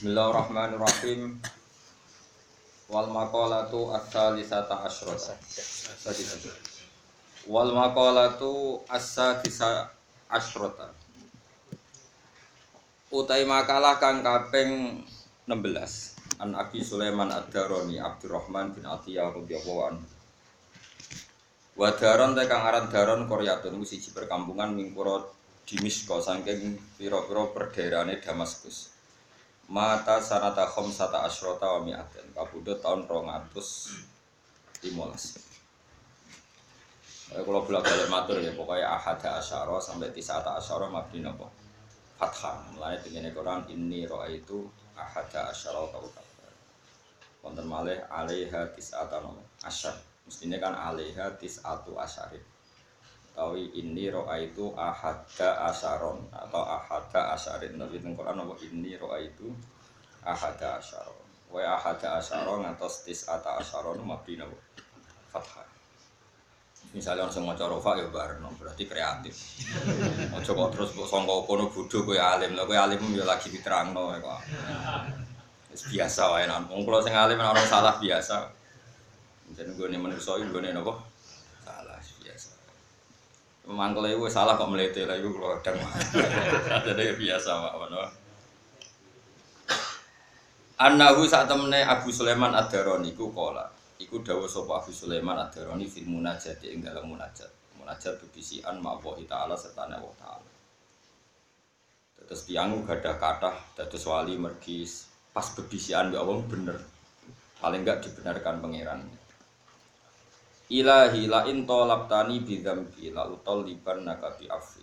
Bismillahirrahmanirrahim. Wal maqalatu ats-tsalisata asyrata. Wal maqalatu as-sadisa asyrata. Utai makalah kang kaping 16 An Abi Sulaiman Ad-Darani Abdurrahman bin Atiyah radhiyallahu anhu. Wa daron te kang aran daron Koryatun siji perkampungan mingkura Dimisko saking pira-pira perdaerahane Damaskus. Mata sanata khamsata asyrata wa mi'atin kabudut tahun 215. Kayak kalau bolak balik matur ya pokoknya ahada asyara sampai tisata asyara mabdi napa fathah. Mulai dengan Quran ini roa itu ahada asyara kaukabar. Wonten malih alaiha tisata napa asyar. Mestinya kan alaiha tisatu asyarin. Tawi ini roa itu ahada asyaron atau ahada asyarin. Tapi teng Quran apa ini roa itu ahada asyaron. Wa ahada asyaron atau tisata asyaron mabdi napa? Fathah. misalnya langsung mau rofa ya barno berarti kreatif. Ojo kok terus kok songko kono bodoh kowe alim. Lah kowe alim ya lagi diterangno ya kok. Wis biasa wae nan. Wong kula sing alim orang salah biasa. Jadi gue nih manusia gue nih nopo mangkel itu salah kok melete lah kalau kadang jadi biasa pak mana Anahu saat temene Abu Sulaiman Ad-Darani ku kola Iku dawa sapa Abu Sulaiman Ad-Darani fil munajat ing dalam munajat. Munajat bebisian ma'wa ta'ala serta Allah ta'ala. Terus tiang gadah kathah dados wali mergi pas bebisian ya Allah bener. Paling enggak dibenarkan pangeran. Ilahi la in talabtani bi dzambi la utalliban naka bi afi.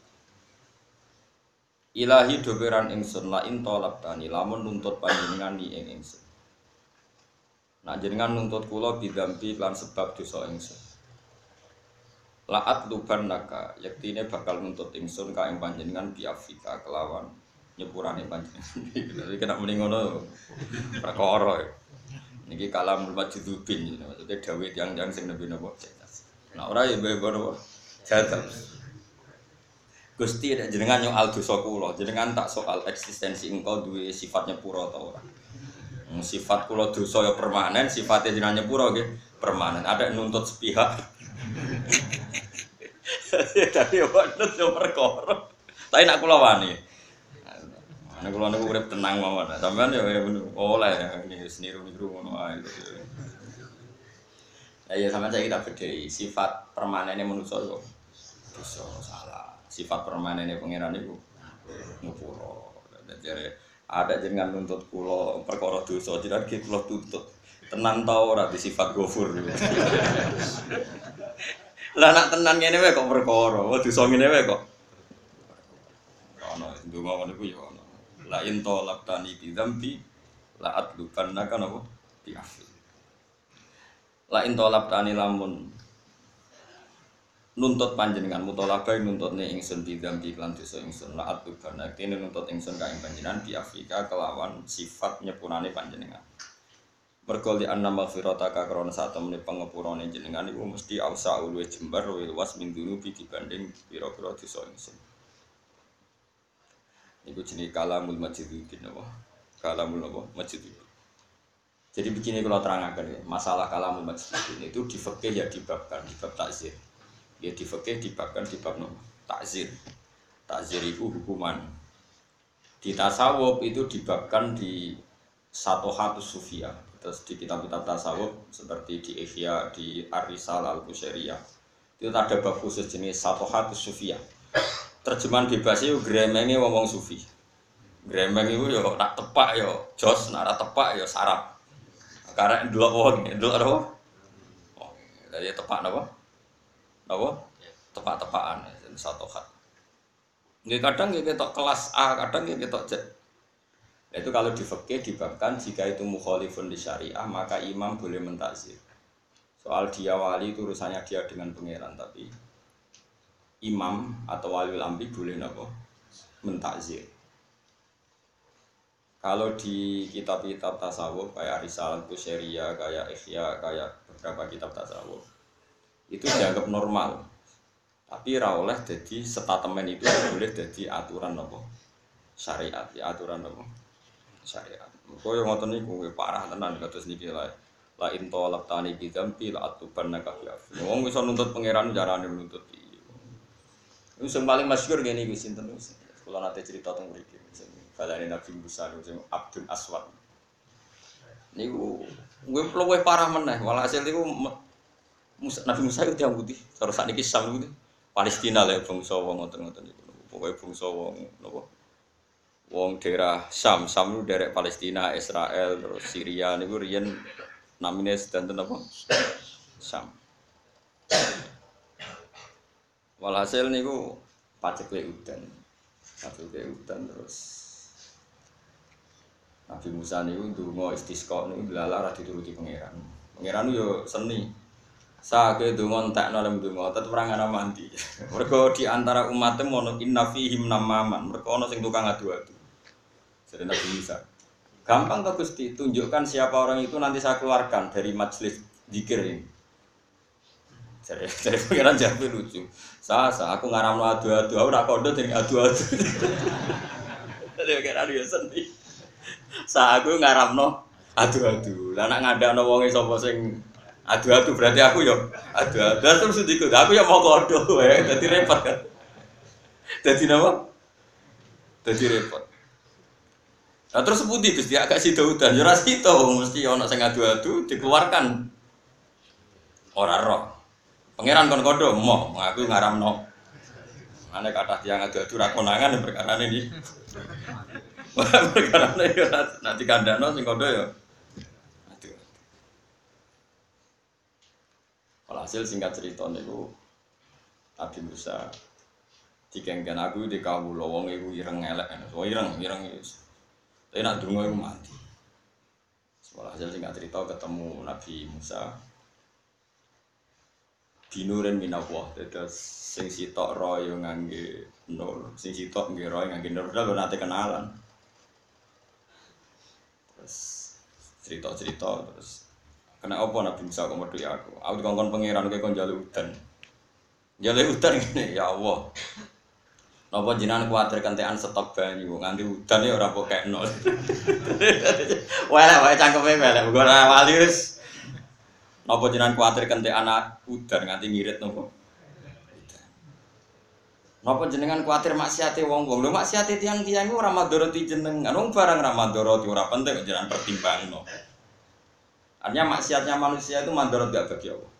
Ilahi doberan ingsun la in talabtani lamun nuntut panjenengan ni ing ingsun. Nah jenengan nuntut kula bidampi lan sebab dosa ingsun. Laat luban naka, yaktine bakal nuntut ingsun ka ing panjenengan biafika kelawan nyepurane panjenengan. Kena muni ngono perkara. Niki kalam majdzubin maksudnya dawuh yang-yang sing nabi napa Nah ora ya bebo napa. Gusti nek jenengan nyual dosa kula, jenengan tak soal eksistensi engkau duwe sifat nyepuro ta ora? sifat kula dosa ya permanen, sifatnya jenengan nyepuro nggih permanen. Ada nuntut sepihak. Tapi ya nuntut yo perkara. Tapi nak kula wani. Nek kula niku urip tenang mawon. Sampeyan ya oleh ini seniru-niru ngono ae. Ya ya sama saya kita bedai sifat permanennya manusia kok dosa salah. Sifat permanennya pangeran itu ngepuro. Jadi ada jenengan nuntut kulo perkara dosa jenengan ki kulo tuntut. Tenan tau ora di sifat gofur lah nak tenan ngene wae kok perkara. Dosa ngene wae kok. Ono ndonga ngono iku ya. ono la in talaqtani bi dzambi la atlubanna kan apa bi afi la in talaqtani lamun nuntut panjenengan mutolaba nuntut nih ingsun bidam di klan dosa ingsun laat tuban ini nuntut ingsun kain panjenengan di Afrika kelawan sifat nyepurane panjenengan. Mergo li anna maghfirata ka krana sak temene pangepurane jenengan iku mesti ausa ulwe jembar luwih luas min dunubi dibanding pira-pira dosa ingsun iku jenenge kalamul majidudin apa? Kalamul apa? Majidudin jadi begini kalau terangkan ya, masalah kalamul majidudin itu di fikih ya dibabkan di bab takzir. Ya di fikih dibabkan di bab no, takzir. Takzir itu hukuman. Di tasawuf itu dibabkan di satu hatu sufia terus di kitab-kitab tasawuf seperti di Ihya di Arisal al Kusyairiyah itu ada bab khusus jenis satu hatu sufia terjemahan bebas itu gremengnya ngomong sufi. Gremeng itu ya nak tepak ya jos nak tepak ya sarap. Karena dua wong dua apa? Oh jadi tepak apa? Apa? Tepak-tepakan satu hat Nggih kadang nggih ketok kelas A, kadang nggih ketok Z. Itu kalau di fikih dibabkan jika itu mukhalifun di syariah maka imam boleh mentakzir. Soal dia wali itu urusannya dia dengan pangeran tapi imam atau wali amri boleh nopo mentakzir. kalau di kitab-kitab tasawuf kayak Risalah Kusyeria, kayak Ikhya, kayak beberapa kitab tasawuf itu dianggap normal. Tapi ra oleh jadi statement itu boleh jadi aturan apa? Syariat, ya aturan apa? Syariat. Kau yang ngotot nih, gue parah tenan kata sedikit lah. La into tani bidampi la naga biafi. Wong bisa nuntut pangeran jarane nuntut iki. Itu yang paling masyhur gini gue sinten Kalau nanti cerita tentang mereka, ini Nabi Musa, Abdul Aswad. Niku gue luwih parah meneh. Walhasil Musa, Nabi Musa itu yang putih. Terus saat ini Sam itu Palestina lah bangsa wong ngoten-ngoten niku. Pokoke bangsa wong napa? Wong daerah Sam, Sam itu daerah Palestina, Israel, terus Syria niku riyen namine sedanten apa? Sam. Walhasil niku pacek udan. Pacek udan terus Nabi Musa niku ndonga istisqa niku dilalah ra dituruti pangeran. Pangeran yo seni. Sake donga entekno lem donga tetep ora ngana mandi. Mergo di antara umatnya mono inna fihim namaman. Mergo ana sing tukang adu-adu. Jadi Nabi Musa. Gampang to Gusti, tunjukkan siapa orang itu nanti saya keluarkan dari majelis zikir ini. Jadi, jadi pengiran jawab lucu. Sa, sa, aku ngaramno adu-adu, aku ora kondo dari adu-adu. Jadi pengiran dia sendiri. Sa aku ngaramno adu-adu. Lah nek ngandakno wonge sapa sing adu-adu berarti aku yo adu-adu. Terus ikut aku ya mau kodo wae. Dadi repot kan. Dadi napa? Dadi repot. Nah terus putih Gusti agak sida udan yo ora sida mesti ana sing adu-adu dikeluarkan. Ora roh. Pangeran kon kodo mau aku ngaramno. Ane kata tiang adu-adu ra konangan perkara ini. Perkara ya nanti kandano sing kodo ya. Walhasil singkat cerita niku Nabi Musa dikengken aku di kawula wong iku ireng elek. Oh ireng, ireng. Tapi nak donga iku mati. Walhasil singkat cerita ketemu Nabi Musa binuren minawah terus sing sitok roy ngangge nur sing sitok nggih roy ngangge nur lho nate kenalan. Cerita-cerita terus kena apa Nabi Musa kok metu aku? Aku dikongkon pangeran kayak kon jaluk udan. Jaluk udan gini ya Allah. Napa jenengan kuwatir kentekan stok banyu? Nganti udan ya ora kok nol. Wala wae cangkeme melek ora wali wis. Napa jenengan kuwatir kentekan udan nganti ngirit nopo? Napa jenengan kuatir maksiate wong-wong? Lho maksiate tiang-tiang ora madharati jenengan. Wong barang ra madharati ora penting jenengan pertimbangno. Artinya maksiatnya manusia itu madharat gak bagi Allah.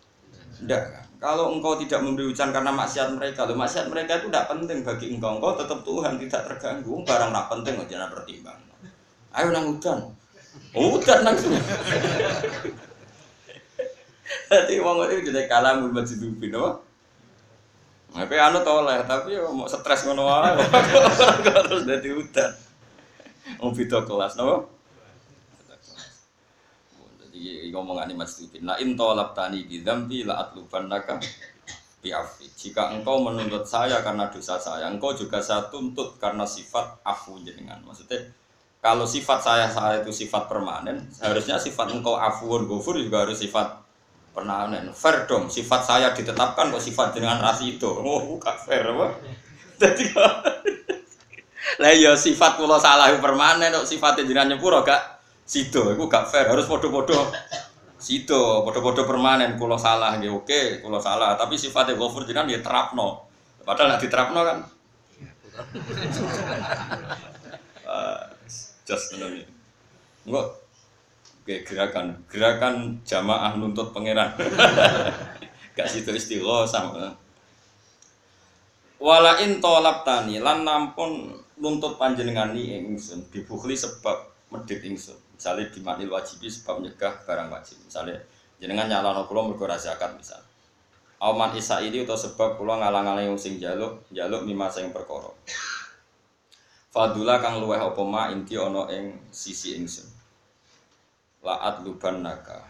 Tidak? Kalau engkau tidak memberi hujan karena maksiat mereka, loh maksiat mereka itu tidak penting bagi engkau. Engkau tetap Tuhan tidak terganggu. Barang tidak penting jangan pertimbang. Ayo nang hujan. Oh, hujan langsung. Jadi wong itu jadi kalah masjid Ubin, apa? Tapi anu toleh, tapi ya mau stres ngono wae. Terus dadi udan. Mau beda kelas, napa? Jadi ngomongan Mas Tubin. La in tolak tani di dzambi la atlubannaka bi afi. Jika engkau menuntut saya karena dosa saya, engkau juga saya tuntut karena sifat afu jenengan. Maksudnya kalau sifat saya saya itu sifat permanen, harusnya sifat engkau afuun gofur juga harus sifat permanen fair dong sifat saya ditetapkan kok sifat dengan ras itu oh gak fair apa? Jadi lah ya sifat kula salah permanen kok sifatnya jenengan nyepuro gak sido. Iku gak fair harus podo-podo. Sido podo-podo permanen kula salah nggih oke kula salah. Tapi sifatnya gofur jenengan ya terapno. Padahal nek diterapno kan uh, just ngono Enggak, Oke, gerakan gerakan jamaah nuntut pangeran. Gak situ istilah sama. Wala in tolap tani lan nampun nuntut panjenengan ni ingsun dibukhli sebab medit ingsun. Misalnya di maknil wajibi sebab nyegah barang wajib. Misalnya jenengan nyala kula mergo zakat misal. Auman isa ini atau sebab kula ngalang-alang sing jaluk jaluk mima sing perkara. Fadula kang luweh apa ma inti ana ing sisi ingsun laat luban naga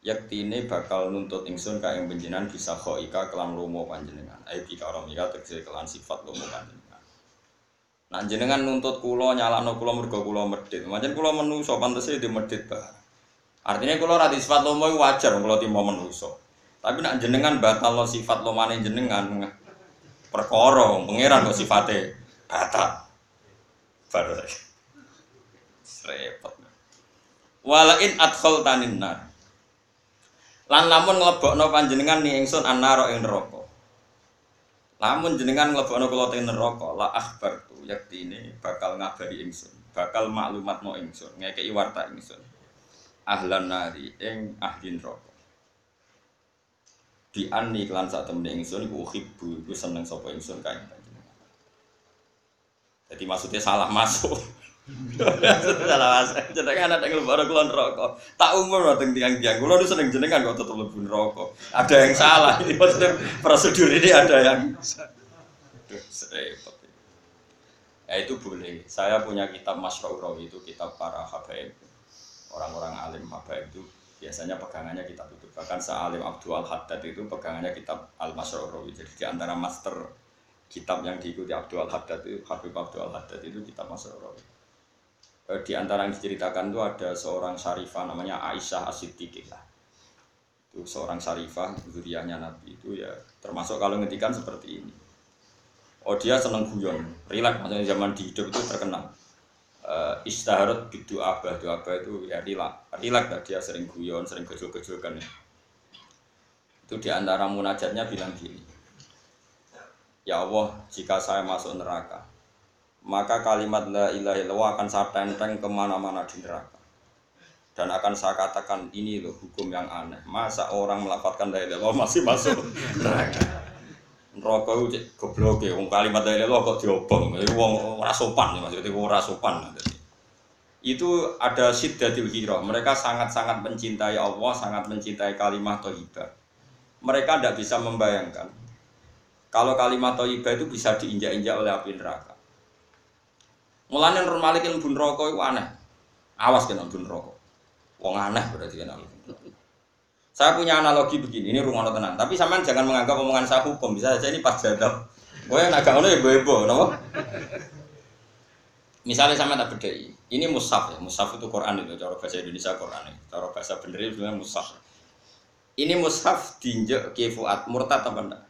yaktine bakal nuntut ingsun ka ing panjenengan bisa khoika kelan lomo panjenengan ai bi karomika tegese kelan sifat lomo panjenengan Nah jenengan nuntut kulo nyalano kulo mergo kulo medit. Macam kulo menuso pantes di medit bah. Artinya kulo rati sifat lomo wajar kulo timo menuso. Tapi nak jenengan batal lo sifat lomane jenengan perkara pangeran kok sifate batal. Baru. Repot. Walain adkhol tanin nar. Lan lamun nglebokno panjenengan ni ingsun annaro ing neraka. Lamun jenengan nglebokno kula teng neraka, la akhbar tu yaktine bakal ngabari ingsun, bakal maklumat ingsun, ngekeki warta ingsun. Ahlan nari ing ahli neraka. Di anni kelan sak temene ingsun iku uhibbu iku seneng sapa ingsun kae panjenengan. Jadi maksudnya salah masuk. Salah mas, jenengan ada yang lebar kulon rokok. Tak umur loh teng tiang tiang. Kulon seneng jenengan kok tetap lebih rokok. Ada yang salah. Ini maksudnya prosedur ini ada yang. Repot. Ya itu boleh. Saya punya kitab Masraurawi itu kitab para habaib. Orang-orang alim habaib itu biasanya pegangannya kitab itu. Bahkan sealim Abdul Haddad itu pegangannya kitab Al Masraurawi. Jadi di antara master kitab yang diikuti Abdul Haddad itu Habib Abdul Haddad itu kitab Eh, di antara yang diceritakan itu ada seorang syarifah namanya Aisyah As-Siddiqah itu seorang syarifah zuriyahnya Nabi itu ya termasuk kalau ngetikan seperti ini. Oh dia seneng guyon rilek maksudnya zaman di hidup itu terkenal. Uh, istaharut bidu abah. Abah itu ya rilek rilek dia sering guyon sering gejol-gejolkan. Ya. itu di antara munajatnya bilang gini. Ya Allah jika saya masuk neraka maka kalimat la ilaha illallah akan saya tenteng ke mana-mana di neraka. Dan akan saya katakan ini loh hukum yang aneh. Masa orang melafatkan la ilaha illallah masih masuk neraka? Neraka itu goblok ya. Kalimat la ilaha illallah kok diobong? Itu wong ora sopan ya maksudnya ora sopan. Itu ada siddatil hiro mereka sangat-sangat mencintai Allah sangat mencintai kalimat thayyibah mereka tidak bisa membayangkan kalau kalimat thayyibah itu bisa diinjak-injak oleh api neraka Mulane Nur Malik ilmu neraka iku aneh. Awas kena ilmu neraka. Wong aneh berarti kena. Saya punya analogi begini, ini rumah tenang. Tapi sampean jangan menganggap omongan saya hukum. Bisa saja ini pas jadab. Gue yang agak ngono ya gue nopo. Misalnya sama tak bedai, ini mushaf ya, mushaf itu Quran itu, cara bahasa Indonesia Quran ya, cara bahasa bener itu sebenarnya mushaf. Ini mushaf diinjek kifuat murtad apa enggak?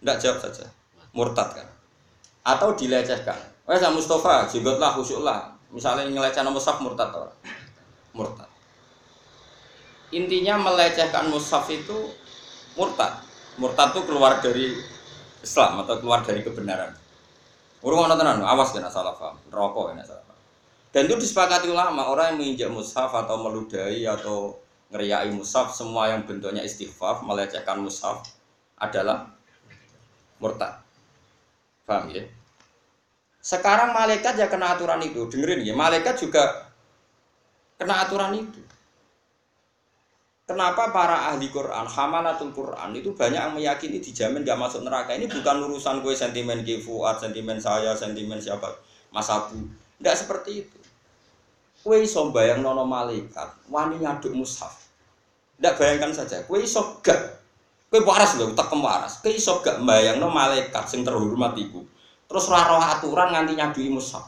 Enggak jawab saja, murtad kan? Atau dilecehkan? Wes Mustafa, lah khusyuk lah. Misalnya ngelecehkan mushaf murtad. Murtad. Intinya melecehkan mushaf itu murtad. Murtad itu keluar dari Islam atau keluar dari kebenaran. Urung ana tenan, awas kena salah paham. Rokok kena salah paham. Dan itu disepakati ulama, orang yang menginjak mushaf atau meludahi atau ngeriai mushaf semua yang bentuknya istighfar melecehkan mushaf adalah murtad. Paham ya? Sekarang malaikat ya kena aturan itu. Dengerin ya, malaikat juga kena aturan itu. Kenapa para ahli Quran, hamalatul Quran itu banyak yang meyakini dijamin gak masuk neraka. Ini bukan urusan gue sentimen Fuad, sentimen saya, sentimen siapa, Mas Abu. Tidak seperti itu. Kue iso bayang nono malaikat, wani nyaduk mushaf. Tidak bayangkan saja, kue iso gak. Kue waras loh, tak waras. Kue iso gak bayang nono malaikat sing terhormat itu Terus raro aturan nganti nyadui mushaf.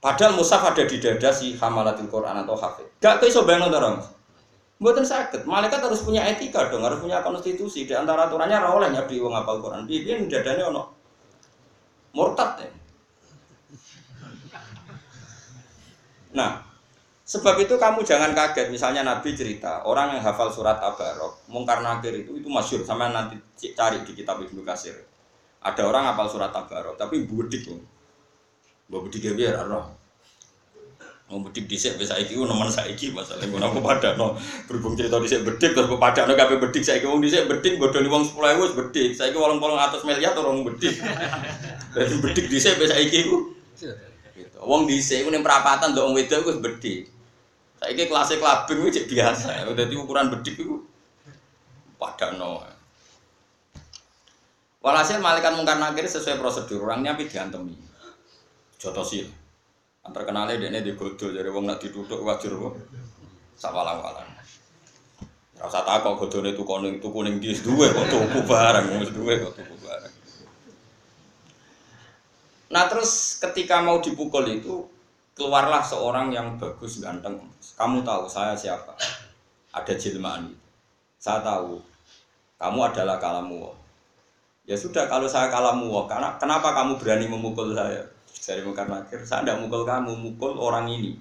Padahal mushaf ada di dada si hamalatil Quran atau hafid. Gak iso bayang orang. Buatan sakit. Malaikat harus punya etika dong, harus punya konstitusi. Di antara aturannya ora oleh nyadui wong apal Quran. Di dadanya ono murtad ya. Nah, sebab itu kamu jangan kaget misalnya Nabi cerita orang yang hafal surat Abarok, mungkar nakir itu itu masyur sama nanti cari di kitab Ibnu Kasir. Ada orang apal surat Tabarok, tapi budik. Mbak budik ya biar roh. Mau budik dhisik wis saiki ku nemen saiki masalah ngono apa pada no. Berhubung cerita dhisik bedik terus pada no kabeh bedik saiki wong dhisik bedik bodoni wong 10.000 wis bedik. Saiki atas miliar orang bedik. Dadi bedik dhisik wis saiki ku. Gitu. Wong dhisik ku ning perapatan ndok wong wedok wis bedik. Saiki kelas klabing wis biasa. Dadi ukuran bedik iku padakno. Walhasil malaikat mungkar nakir sesuai prosedur orangnya tapi diantemi. Jotosil. Antar kenalnya dia ini digodol jadi wong nak ditutup wajar wong. Sawalang-walang. Ora usah takok godone tuku ning tuku ning di duwe kok tuku barang, wis duwe kok tuku barang. Terus ketika mau dipukul itu keluarlah seorang yang bagus ganteng. Kamu tahu saya siapa? Ada jelmaan itu. Saya tahu kamu adalah kalamu. Ya sudah kalau saya kalamu, karena kenapa kamu berani memukul saya? Dari Mekar Nakir, saya tidak mukul kamu, mukul orang ini.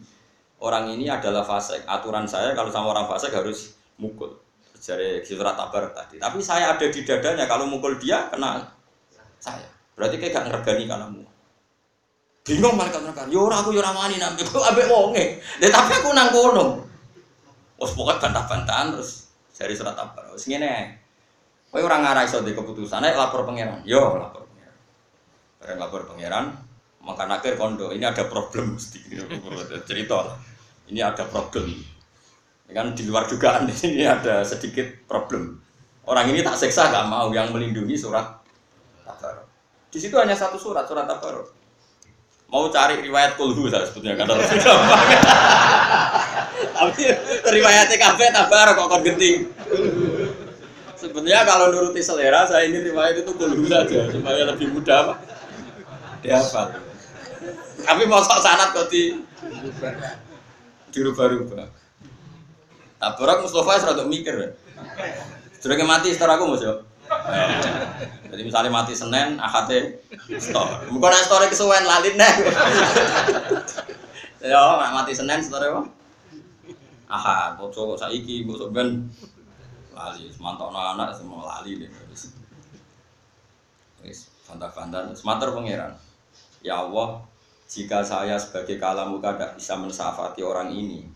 Orang ini adalah fasik. Aturan saya kalau sama orang fasik harus mukul. Dari surat tabar tadi. Tapi saya ada di dadanya, kalau mukul dia kena saya. Berarti kayak gak ngergani kalamu. Bingung mereka mereka. Yo aku yo wani nambe kok ambek wonge. Ya tapi aku nang kono. Wes pokoke bantah-bantahan terus dari surat tabar. Wes ngene. Kowe ora ngarai iso keputusan, ayo lapor pangeran. Yo lapor pangeran. Bareng lapor pangeran, maka akhir kondo. Ini ada problem mesti. Cerita ini ada problem. Ini kan di luar dugaan ini ada sedikit problem. Orang ini tak seksa gak mau. Yang melindungi surat tabarok. Di situ hanya satu surat surat tabarok. Mau cari riwayat kulhu saya sebutnya kata tapi riwayatnya kafe tabarok kok kok genting sebenarnya kalau nuruti selera saya ini riwayat itu kulhu saja supaya lebih mudah pak dihafal tapi mau sok sanat kok di dirubah-rubah. Tabarak Mustafa serata mikir. Sudah mati setelah aku mas Jadi misalnya mati Senin, akate store. Bukan nak store kesuwen lalin nih. Ya, mati Senin store apa? Ahad, bocor kok saiki, bocor ben lali, semantok anak semua lali deh. Wis, bantah-bantah, semantar pangeran. Ya Allah, jika saya sebagai kalamuka tidak bisa mensafati orang ini,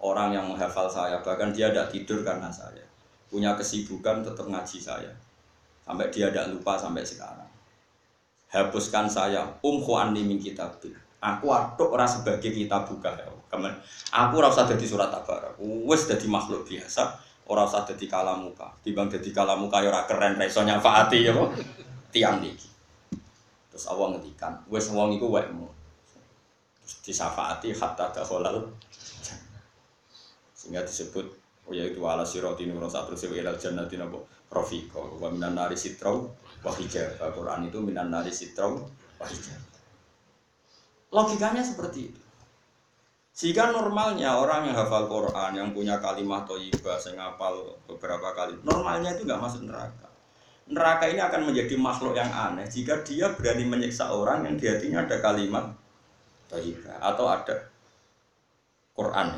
orang yang menghafal saya, bahkan dia tidak tidur karena saya, punya kesibukan tetap ngaji saya, sampai dia tidak lupa sampai sekarang. Hapuskan saya, umhu anni min kitabil. Aku aduk orang sebagai kita buka ya. Kemen, aku rasa jadi surat tabar. Wes jadi makhluk biasa, orang usah kalamuka. Dibang jadi kalamuka ya ora keren resonya faati ya Tiang niki. Terus Allah ngedikan, wes wong iku wekmu disafaati hatta dakhalal sehingga disebut oh yaitu ala sirati nur satu sewa ilal jannati nabo rafiqa wa minan nari sitrau wa Al-Quran itu minan nari sitrau wa logikanya seperti itu sehingga normalnya orang yang hafal Quran yang punya kalimat toyibah saya ngapal beberapa kali normalnya itu nggak masuk neraka neraka ini akan menjadi makhluk yang aneh jika dia berani menyiksa orang yang di hatinya ada kalimat atau ada Quran.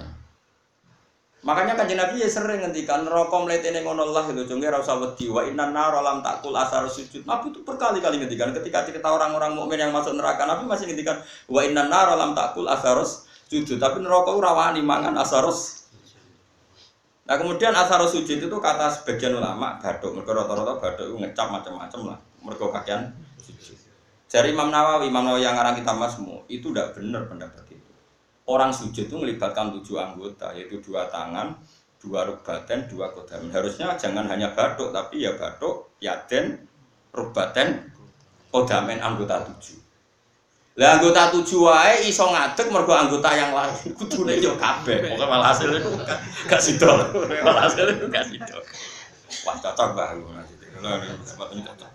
Makanya kan Nabi ya sering ngendikan rokok meletene ngono Allah itu jengke ra usah wedi wa inna nar lam takul asar sujud. Nabi itu berkali-kali ngendikan ketika cerita orang-orang mukmin yang masuk neraka Nabi masih ngendikan wa inna nar lam takul asar sujud. Tapi neraka ora wani mangan asaros Nah kemudian asar sujud itu kata sebagian ulama baduk, mereka rata-rata baduk ngecap macam-macam lah, mereka kakian sujud. Dari Imam Nawawi, Imam Nawawi yang ngarang kita masmu itu tidak benar pendapat itu. Orang sujud itu melibatkan tujuh anggota, yaitu dua tangan, dua rubaten, dua kodam. Harusnya jangan hanya batuk, tapi ya batuk, yaden, rubaten, kodamen anggota tujuh. Lah anggota tujuh wae iso ngadeg mergo anggota yang lain. Kudune yo kabeh. Pokoke malah hasil itu gak sido. Malah hasil itu gak sido. Wah cocok cocok.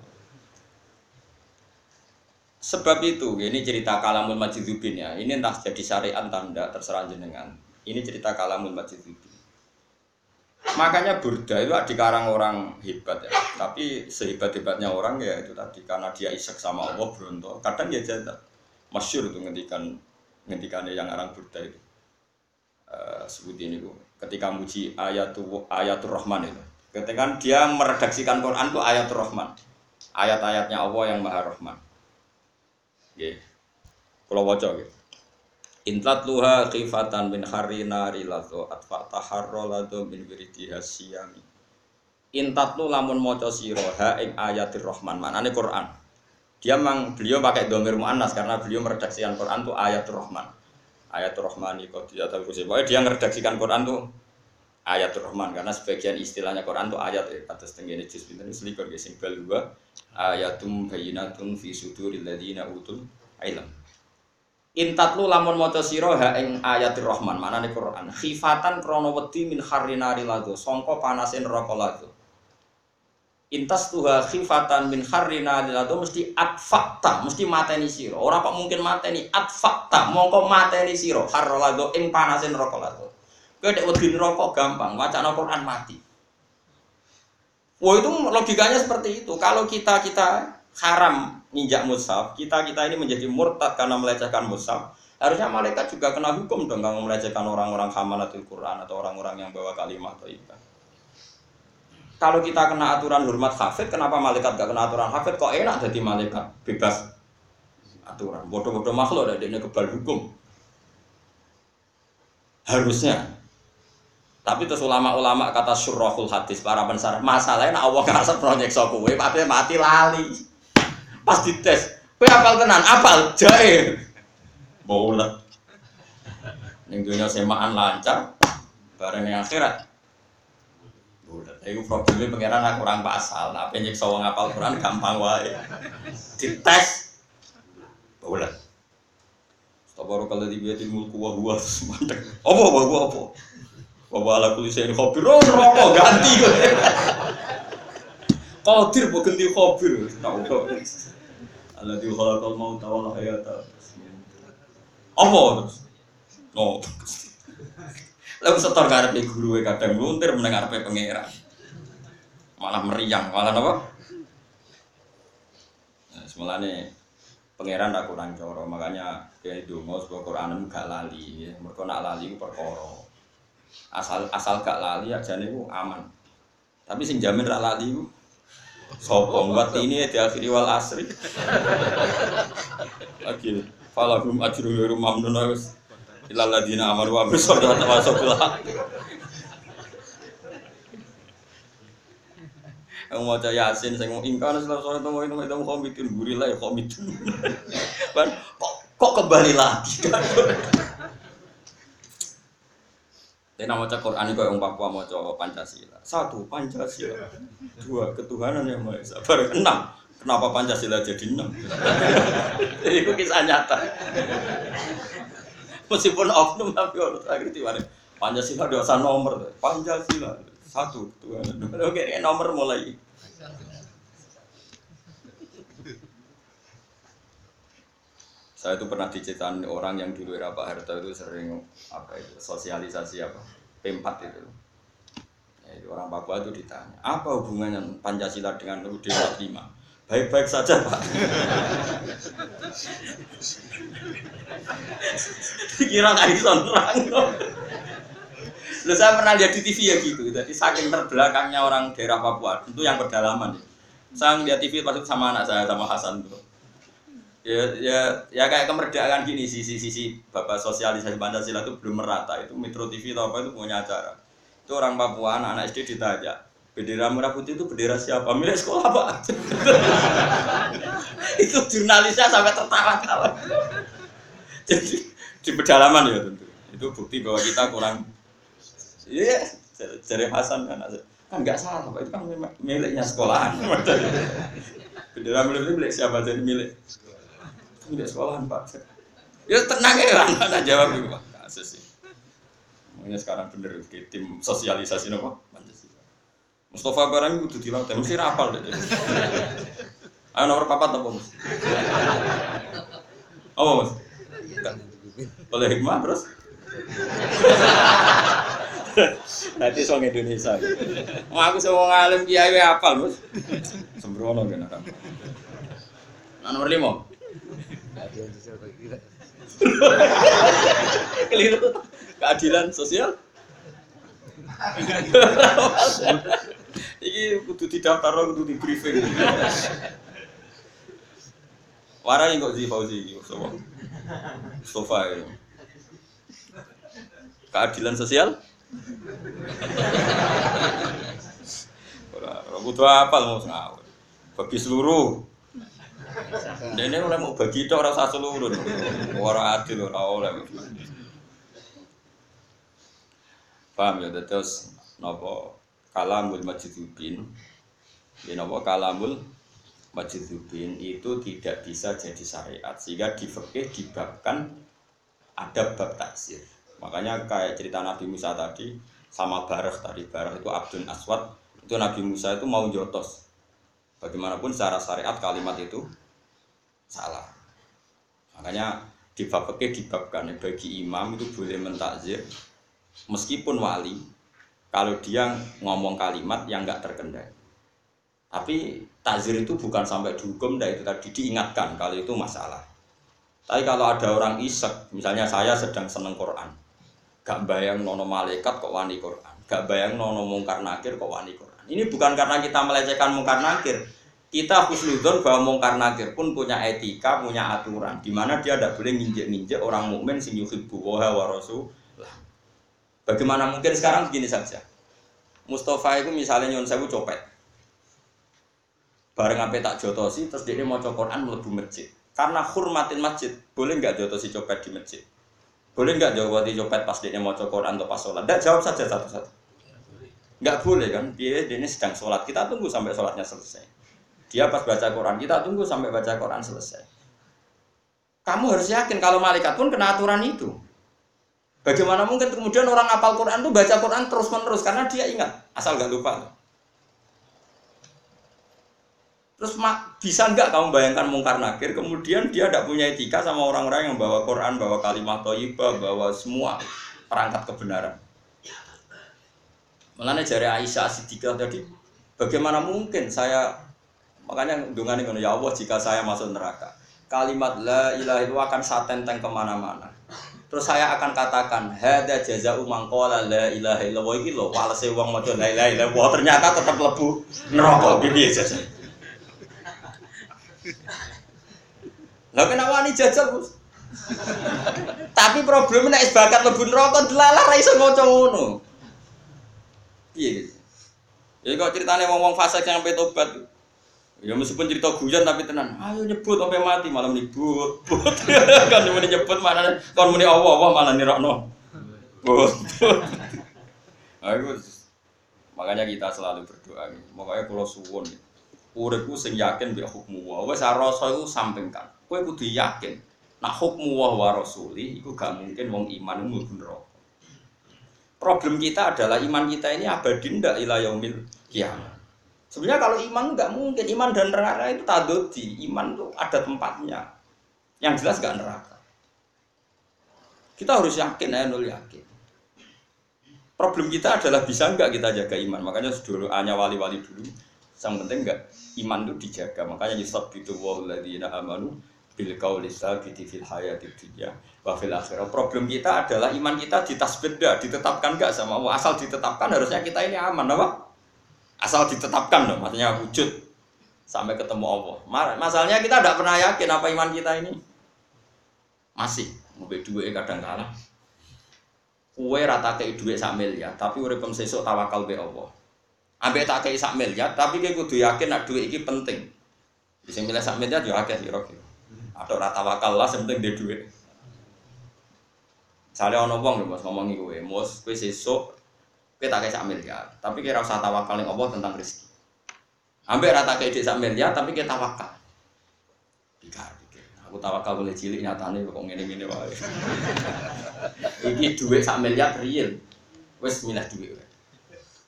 Sebab itu, ini cerita Kalamul Majidubin ya. Ini entah jadi syariat tanda terserah jenengan. Ini cerita Kalamul Majidubin. Makanya Burda itu dikarang orang hebat ya. Tapi sehebat-hebatnya orang ya itu tadi karena dia isek sama Allah berontok. Kadang ya jatah. Masyur itu ngendikan ngendikannya yang orang Burda itu. Uh, sebut ini bu. Ketika muji ayatul ayatul Rahman itu. Ketika dia meredaksikan Quran itu ayatul Rahman. Ayat-ayatnya Allah yang Maha Rahman Nggih. Kula waca nggih. Intlat luha khifatan min harina rilatu atfa taharro lado min wiridi hasyami. Intat lu lamun maca sira ha ing ayatir rahman. Maknane Quran. Dia memang beliau pakai domir muannas karena beliau meredaksikan Quran tuh ayatul rahman. Ayatul rahman itu dia tahu Pokoknya dia meredaksikan Quran tuh ayatul rahman karena sebagian istilahnya Quran tuh ayat ya kata setengah juz pinten selikur ge sing bal dua ayatum bayinatun fi suduril ladina utul ilm. Intatlu lamun maca sira ha ing ayatir rahman manane Quran. Khifatan krana wedi min harrinari lado sangka panase neraka lado intas tuha khifatan min harrina dilado mesti atfakta mesti mateni siro ora kok mungkin mateni atfakta mongko mateni siro harrolado ing panasin rokok lado kowe dek wedi rokok gampang wacana Quran mati Wah itu logikanya seperti itu. Kalau kita kita haram nginjak mushaf, kita kita ini menjadi murtad karena melecehkan mushaf. Harusnya malaikat juga kena hukum dong kalau melecehkan orang-orang hamalatul Quran atau orang-orang yang bawa kalimat atau ibadah. Kalau kita kena aturan hormat hafid, kenapa malaikat gak kena aturan hafid? Kok enak jadi malaikat bebas aturan? Bodoh-bodoh makhluk ada ini kebal hukum. Harusnya. Tapi terus ulama-ulama kata surahul hadis para pensar masalahnya Allah ngerasa proyek kowe, tapi mati lali. Pas dites, kowe apal tenan, apal jae. Bola. Ning dunia semaan lancar, bareng yang akhirat Iku problemnya pangeran aku kurang pasal, tapi nyeksa wong apal Quran gampang wae. Dites. Boleh. Tabaro kalau di biaya ilmu kuah gua semandek. Apa apa gua apa? Bapak ala kulis ini khobir, oh rokok ganti gue. Qadir bu ganti khobir, tahu kok. Allah di khalaqal mau tawal hayata. Apa? No. Lalu setor ngarepe guru kadang luntir meneng ngarepe pangeran malah meriang malah apa? Nah, semuanya pangeran aku kurang coro makanya kayak mau sebuah Quran gak lali ya. mereka nak lali perkara. Asal asal gak lali aja nih aman. Tapi sing jamin rak lali ku sopo buat ini ya diakhiri wal asri. Lagi falahum ajru ghairu mamnun wis. Ilal amanu wa solihati wa yang mau caya yasin saya mau ingkar setelah sore itu mau itu mau komitin gurila ya komitin kan kok kok kembali lagi kan Tapi nama cak Quran itu yang Papua mau coba Pancasila. Satu Pancasila, dua ketuhanan yang maha esa. Baru enam. Kenapa Pancasila jadi enam? itu kisah nyata. Meskipun oknum tapi orang terakhir tiba Pancasila dosa nomor. Pancasila satu Tuhan. Oke, nomor mulai. Saya itu pernah diceritain orang yang dulu era Pak Harto itu sering apa itu sosialisasi apa P4 itu. Ya, orang Papua itu ditanya, apa hubungannya Pancasila dengan UUD 45? Baik-baik saja Pak. Kira kayak terang. Lalu saya pernah lihat di TV ya gitu. Jadi saking terbelakangnya orang daerah Papua, itu yang pedalaman. Saya lihat TV pas sama anak saya sama Hasan tuh. Ya, ya, ya kayak kemerdekaan gini sisi sisi bapak sosialisasi Pancasila itu belum merata. Itu Metro TV atau apa itu punya acara. Itu orang Papua anak, -anak SD ditanya, bendera merah putih itu bendera siapa? Milik sekolah pak. itu jurnalisnya sampai tertawa-tawa. Jadi di pedalaman ya tentu. Itu bukti bahwa kita kurang Iya, cari Hasan kan kan nggak salah, Pak. Itu kan miliknya sekolahan. Bendera milik milik siapa jadi milik? Milik sekolahan, Pak. Ya tenang ya, anak jawab itu, Pak. Kasus sih. Makanya sekarang bener tim sosialisasi nopo Pancasila. Mustafa barang itu dilatih, mesti rapal deh. Ayo nomor papat apa mas? Apa mas? Boleh hikmah terus? Nanti soal Indonesia. Mau aku semua ngalim kiai apa lu? Sembrono kan orang. Nah, nomor lima. Keliru. Keadilan sosial. Iki kudu didaftar kudu di briefing. Warai kok sih Fauzi iki Mustafa. Mustafa ya. Keadilan sosial? Ora butuh apa mau ngawur. Bagi seluruh. Dene oleh mau bagi tok ora seluruh. Ora adil ora oleh. Paham ya terus napa kalamul majidubin ya napa kalamul majidubin itu tidak bisa jadi syariat sehingga di dibabkan ada bab taksir Makanya kayak cerita Nabi Musa tadi sama Barah tadi Barah itu Abdul Aswad itu Nabi Musa itu mau jotos Bagaimanapun secara syariat kalimat itu salah. Makanya di bab dibabkan bagi imam itu boleh mentakzir meskipun wali kalau dia ngomong kalimat yang nggak terkendali. Tapi takzir itu bukan sampai dihukum, dan itu tadi diingatkan kalau itu masalah. Tapi kalau ada orang isek, misalnya saya sedang seneng Quran, gak bayang nono malaikat kok wani Quran, gak bayang nono mungkar nakir kok wani Quran. Ini bukan karena kita melecehkan mungkar nakir, kita husnudon bahwa mungkar nakir pun punya etika, punya aturan, di mana dia tidak boleh nginjek-nginjek orang mukmin sing yuhibbu wa rasulullah. Bagaimana mungkin sekarang begini saja. Mustafa itu misalnya nyon sewu copet. Bareng sampai tak jotosi, terus dia mau Quran melebu masjid. Karena hormatin masjid, boleh nggak jotosi copet di masjid? Boleh nggak jawati copet pas dia mau Quran atau pas sholat? Tidak jawab saja satu-satu. Nggak boleh kan? Dia, ini sedang sholat. Kita tunggu sampai sholatnya selesai. Dia pas baca Quran, kita tunggu sampai baca Quran selesai. Kamu harus yakin kalau malaikat pun kena aturan itu. Bagaimana mungkin kemudian orang apal Quran itu baca Quran terus menerus karena dia ingat asal gak lupa. Terus bisa nggak kamu bayangkan mungkar nakir kemudian dia tidak punya etika sama orang-orang yang bawa Quran, bawa kalimat toibah, bawa semua perangkat kebenaran. Mengenai jari Aisyah Siddiqah tadi, bagaimana mungkin saya Makanya dengan ini ya Allah jika saya masuk neraka, kalimat la ilaha itu akan saya ke mana-mana. Terus saya akan katakan, hada jaza umang kola la ilaha illallah iki lho, walese wong maca la ilaha illallah ternyata tetap lebu neraka piye jasa. Lah kenapa ini jajal, Bos? Tapi problemnya nek bakat lebu neraka delalah ra iso maca ngono. Piye? Ya kok ceritane wong-wong fasik yang sampai tobat. Ya meskipun cerita guyon tapi tenan. Ayo nyebut sampai mati malam nyebut. kan muni nyebut mana kon muni Allah Allah malah nirokno. But. Aku makanya kita selalu berdoa. Makanya kalau suwon uripku sing yakin bi hukmu wa. Wis rasa iku sampingkan. Kowe kudu yakin. Nah hukmu wa wa rasuli iku gak mungkin wong iman mlebu neraka. Problem kita adalah iman kita ini abadi ndak ila yaumil kiamat. Sebenarnya kalau iman nggak mungkin, iman dan neraka itu tadoti, iman itu ada tempatnya. Yang jelas nggak neraka. Kita harus yakin, ya nul yakin. Problem kita adalah bisa nggak kita jaga iman. Makanya dulu hanya wali-wali dulu. Yang penting nggak iman itu dijaga. Makanya yusab itu wahuladina amanu bil qauli sabiti fil hayati dunya wa fil akhirah. Problem kita adalah iman kita ditasbeda, ditetapkan nggak sama Allah. Asal ditetapkan harusnya kita ini aman, apa? asal ditetapkan dong maksudnya wujud sampai ketemu Allah masalahnya kita tidak pernah yakin apa iman kita ini masih mobil duit kadang kalah kue rata ke duit sak miliar tapi udah sesuk tawakal be Allah ambek tak kei sak miliar tapi kayak kudu yakin nak duit ini penting bisa milih sak miliar juga akeh kira atau rata wakal lah penting dia duit Misalnya ono wong lho Mas ngomongi kowe, mus kowe sesuk kita kayak sak miliar, tapi kira usah tawakal nih Allah tentang rezeki. Hampir rata kayak sak miliar, tapi kita tawakal. Pikir, pikir. Aku tawakal boleh cilik nyatane kok ngene-ngene wae. Iki duit sak miliar real. Wes milah duit.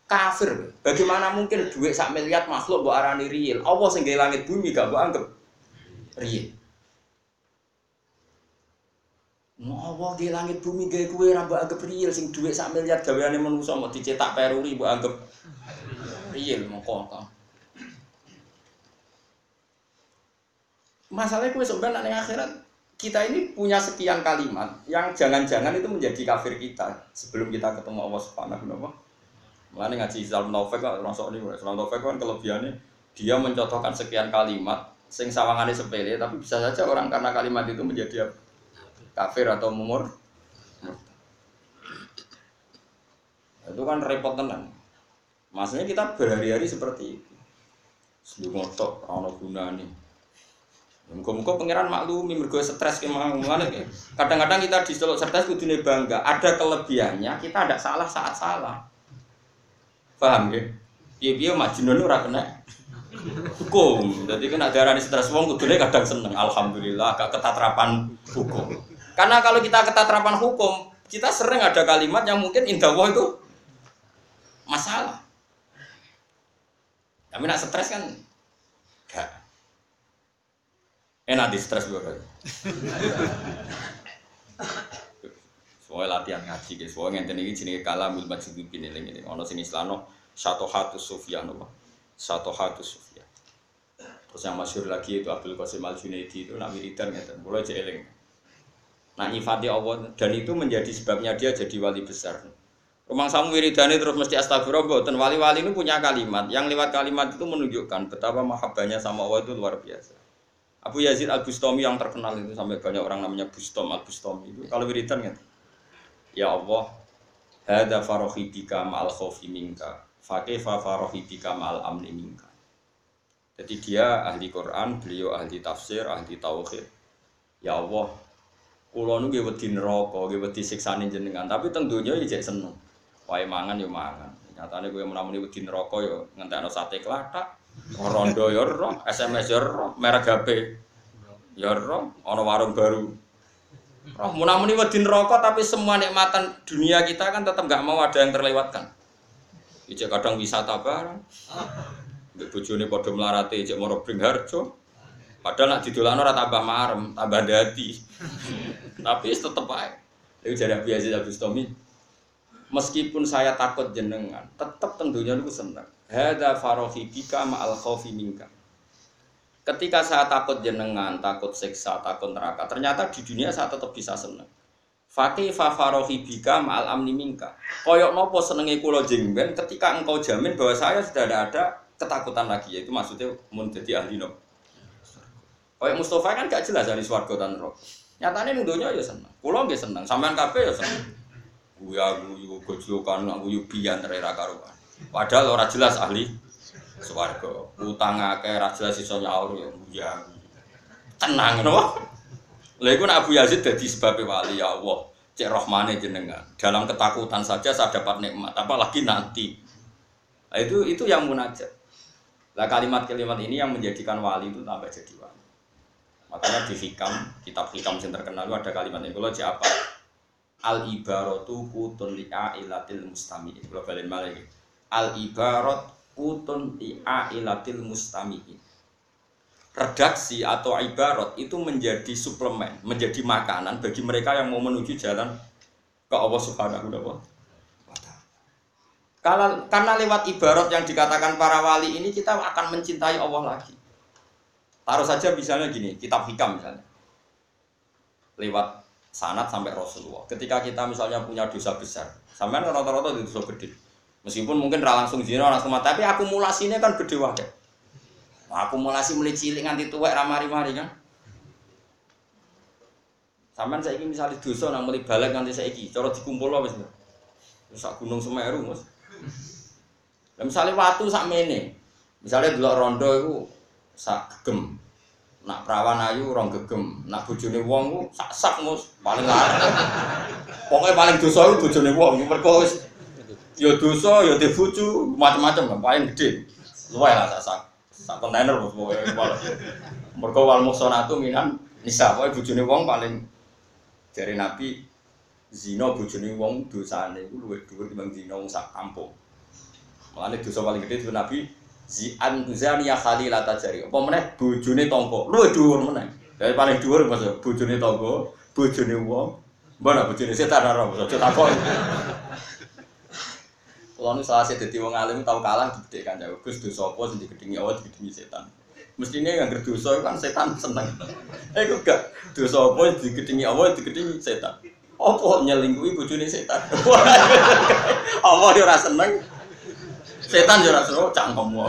Kafir. Bagaimana mungkin duit sak miliar makhluk mbok arani real? Allah sing langit bumi gak mbok anggap real. Mau di langit bumi gaya kue rambut anggap real sing duit sak miliar gaweane manusa mau dicetak peruri mbok anggap real mongko to. Masalahnya kue sebenarnya ning akhirat kita ini punya sekian kalimat yang jangan-jangan itu menjadi kafir kita sebelum kita ketemu Allah Subhanahu wa taala. ngaji Islam Taufik kan masuk ini Islam Taufik kan kelebihannya dia mencontohkan sekian kalimat sing sawangannya sepele tapi bisa saja orang karena kalimat itu menjadi kafir atau mumur itu kan repot tenan maksudnya kita berhari-hari seperti itu sebelum ngotok ono guna nih Muka-muka pangeran maklumi mergo stres ke mana ya. Kadang-kadang kita di solo stres kudune bangga. Ada kelebihannya, kita ada salah saat salah. Paham ya? Piye-piye majnun ora kena hukum. Jadi kan ada arani stres wong kudune kadang seneng. Alhamdulillah agak ketatrapan hukum. Karena kalau kita ketatapan hukum, kita sering ada kalimat yang mungkin indah itu masalah. Tapi nak stres kan Gak. Enak di stres gue Soalnya latihan ngaji guys, soalnya ngenten ini jenis kalamul majid ini ini. Ono sing islano satu hatu sufyan apa? Satu hatu sufyan. Terus yang masyur lagi itu Abdul Qasim Al Junaidi itu nak wiridan ngeten. Mulai jeeling. Nah nyifati Allah dan itu menjadi sebabnya dia jadi wali besar. Rumah samu wiridani terus mesti astagfirullah. Dan wali-wali ini punya kalimat. Yang lewat kalimat itu menunjukkan betapa mahabbahnya sama Allah itu luar biasa. Abu Yazid Al Bustami yang terkenal itu sampai banyak orang namanya Bustom Al Bustami itu kalau wiridan. Ya Allah, hada farohi bika ma'al khofi minka, fakefa farohi amni minka. Jadi dia ahli Quran, beliau ahli tafsir, ahli tauhid. Ya Allah, kulo nu nggih wedi neraka, nggih wedi siksane jenengan, tapi teng donya ya jek seneng. Wae mangan ya mangan. Nyatane kowe menamuni wedi neraka ya ngentekno sate klathak, rondo ya ora, SMS ya ora, merek HP ya ora, ana warung baru Roh munamuni wedi neraka tapi semua nikmatan dunia kita kan tetap nggak mau ada yang terlewatkan. Ijek kadang wisata bareng. Mbek bojone padha melarate ijek moro Bringharjo. Padahal nak didolakno ora tambah marem, tambah dadi. Tapi tetep ae. Iku jare biasa Abu Stomi. Meskipun saya takut jenengan, tetap tentunya niku seneng. Hada farohi bika ma'al khaufi minka. Ketika saya takut jenengan, takut siksa, takut neraka, ternyata di dunia saya tetap bisa senang. Fakih fafarohi bika ma'al amni minka. Koyok nopo senengi kulo jengben ketika engkau jamin bahwa saya sudah ada, ada ketakutan lagi. Yaitu maksudnya mau jadi ahli no. Koyok Mustafa kan gak jelas dari suarga dan Nyatanya nuduhnya ya senang. Kulo gak senang. Sampean kafe ya senang. Guya guyu gojlokan, guyu bian rera karuan. Padahal orang jelas ahli swarga. Utang akeh ra jelas iso nyaur ya ya. Tenang no. Lha iku Abu Yazid dadi sebab wali ya Allah. Cek rohmane jenengan. Dalam ketakutan saja saya dapat nikmat, apalagi nanti. Nah, itu itu yang munajat. Lah kalimat-kalimat ini yang menjadikan wali itu tambah jadi wali. Makanya di hikam, kitab hikam yang terkenal itu ada kalimat ini. Kalau apa? Al ibaratu kutun li'a ilatil mustami. Kalau balik malah Al ibarat utun ilatil mustamiin. Redaksi atau ibarat itu menjadi suplemen, menjadi makanan bagi mereka yang mau menuju jalan ke Allah Subhanahu wa taala. Karena lewat ibarat yang dikatakan para wali ini kita akan mencintai Allah lagi. Taruh saja misalnya gini, kitab hikam misalnya. Lewat sanat sampai Rasulullah. Ketika kita misalnya punya dosa besar, sampai rata-rata itu dosa gede Meskipun mungkin ra langsung zina langsung mati, tapi akumulasinya kan gede wae. Akumulasi mulai cilik nganti tuwek ra mari-mari kan. Sampeyan saiki misalnya dosa nang mulai balik nganti saiki, cara dikumpul wis. Sak gunung Semeru, Mas. Lah misalnya watu sak mene. Misalnya rondo iku sak gegem. Nak perawan ayu rong gegem, nak bojone wong ku sak sak mus paling larang. Pokoknya paling dosa iku bojone wong, mergo wis ya dosa, ya macam-macam paling gede. Luwih lah sak sak kontainer bos pokoke Mergo wal muhsanatu minan nisa, pokoke bojone wong paling jari Nabi zina bojone wong dosane iku luwih dhuwur timbang zina sak kampung. Mulane dosa paling gede itu Nabi zi an zani ya khalila tajari. Apa meneh bojone tangga, luwih dhuwur meneh. Dari paling dhuwur Mas bojone tangga, bojone wong, mbak bojone setan ora, aja takon. Kalau nu salah jadi wong alim tahu kalah gede kan jauh. Gus dosa apa sing digedingi Allah digedingi setan. Mestinya yang berdosa kan setan seneng. Eh kok gak dosa apa digedingi Allah digedingi setan. Apa nyelingkuhi bojone setan. Yo ora seneng. Setan yo ora seneng cangkemmu.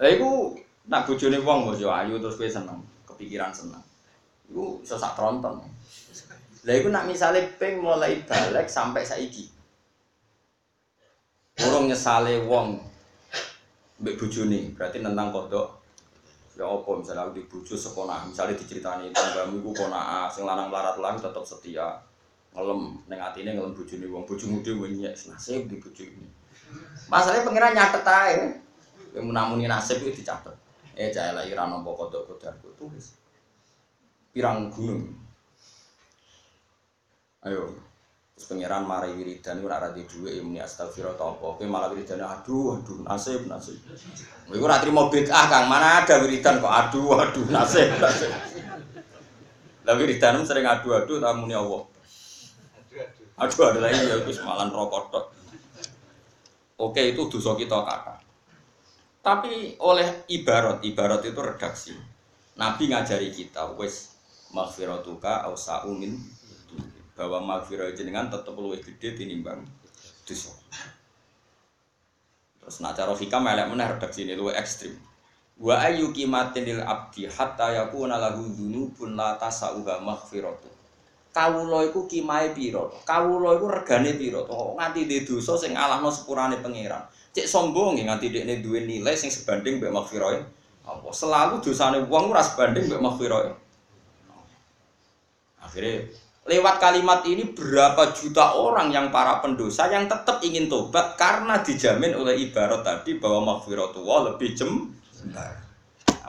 Lah iku nak bojone wong yo ayu terus kowe seneng, kepikiran seneng. Iku iso sak tronton. Lah iku nak misale ping mulai balik sampai saiki. Urung nyesale wong mbek bojone, berarti nentang kodok. Ya apa misalnya aku di bojo sekolah, misalnya diceritani tanggamu iku kona sing lanang larat lang tetep setia. Ngelem ning atine ngelem bojone wong, bojomu dhewe nyek nasib di bojo ini. Masalahnya pengiran nyatet ae. Yang menamuni nasib itu dicatat. Eh jaya lagi rano pokok kodok kodok tulis pirang gunung. Ayo, Terus pangeran marai wiridan ora dhuwit ya muni astagfirullah ta apa. Malah wiridan aduh aduh nasib nasib. Kowe ora trimo bid'ah Kang, mana ada wiridan kok aduh aduh nasib nasib. Lah wiridan sering aduh-aduh ta muni Allah. Aduh ada lagi ya wis malan rokok tok. Oke itu dosa kita kakak. Tapi oleh ibarat, ibarat itu redaksi. Nabi ngajari kita, wes maghfiratuka ausa'u min bahwa maghfirah jenengan tetap luwih gede tinimbang dosa. Terus nak cara hikam elek meneh redaksi ini luwih ekstrim. Wa ayu kimatin abdi hatta yakuna lahu dzunubun la tasauha maghfiratu. Kawula iku kimahe pira? Kawula iku regane pira? Kok nganti dhe dosa sing alahno sepurane pangeran. Cek sombong nganti dekne duwe nilai sing sebanding mbek maghfirah. Apa selalu dosane wong ora sebanding mbek maghfirah. Akhirnya Lewat kalimat ini berapa juta orang yang para pendosa yang tetap ingin tobat karena dijamin oleh ibarat tadi bahwa maghfiratullah lebih jem. Nah,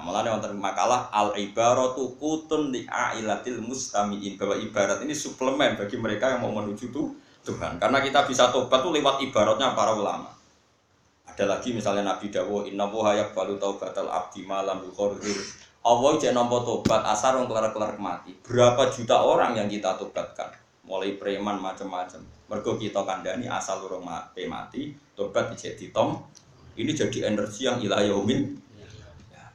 malah wonten makalah al ibaratu kutun li ailatil mustamiin bahwa ibarat ini suplemen bagi mereka yang mau menuju tuh Tuhan. Karena kita bisa tobat tuh lewat ibaratnya para ulama. Ada lagi misalnya Nabi Dawo inna wuhayak balu taubatal abdi malam yukhordir Allah jadi nampa tobat asar orang kelar-kelar mati. Berapa juta orang yang kita tobatkan? Mulai preman macam-macam. Mergo kita kandani asal orang mati, mati tobat jadi tom. Ini jadi energi yang ilah yaumin. Ya.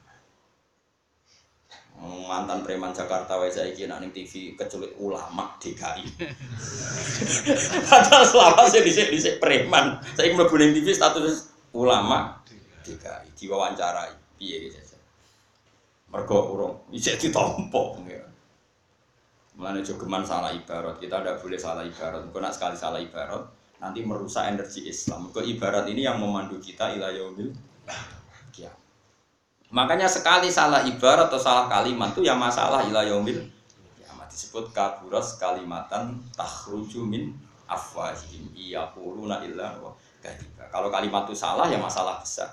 mantan preman Jakarta wae saiki nak ning TV kecuali ulama DKI. Padahal selama saya dhisik preman, saya mlebu ning TV status ulama DKI diwawancarai. Piye gitu. Mergo urung isih ditompo ya. Mulane jogeman salah ibarat, kita tidak boleh salah ibarat. Engko nak sekali salah ibarat, nanti merusak energi Islam. Ke ibarat ini yang memandu kita ila yaumil kiamat. Makanya sekali salah ibarat atau salah kalimat itu yang masalah ila yaumil kiamat disebut kaburas kalimatan takhruju min afwahihim iyaquluna illa Kalau kalimat itu salah ya masalah besar.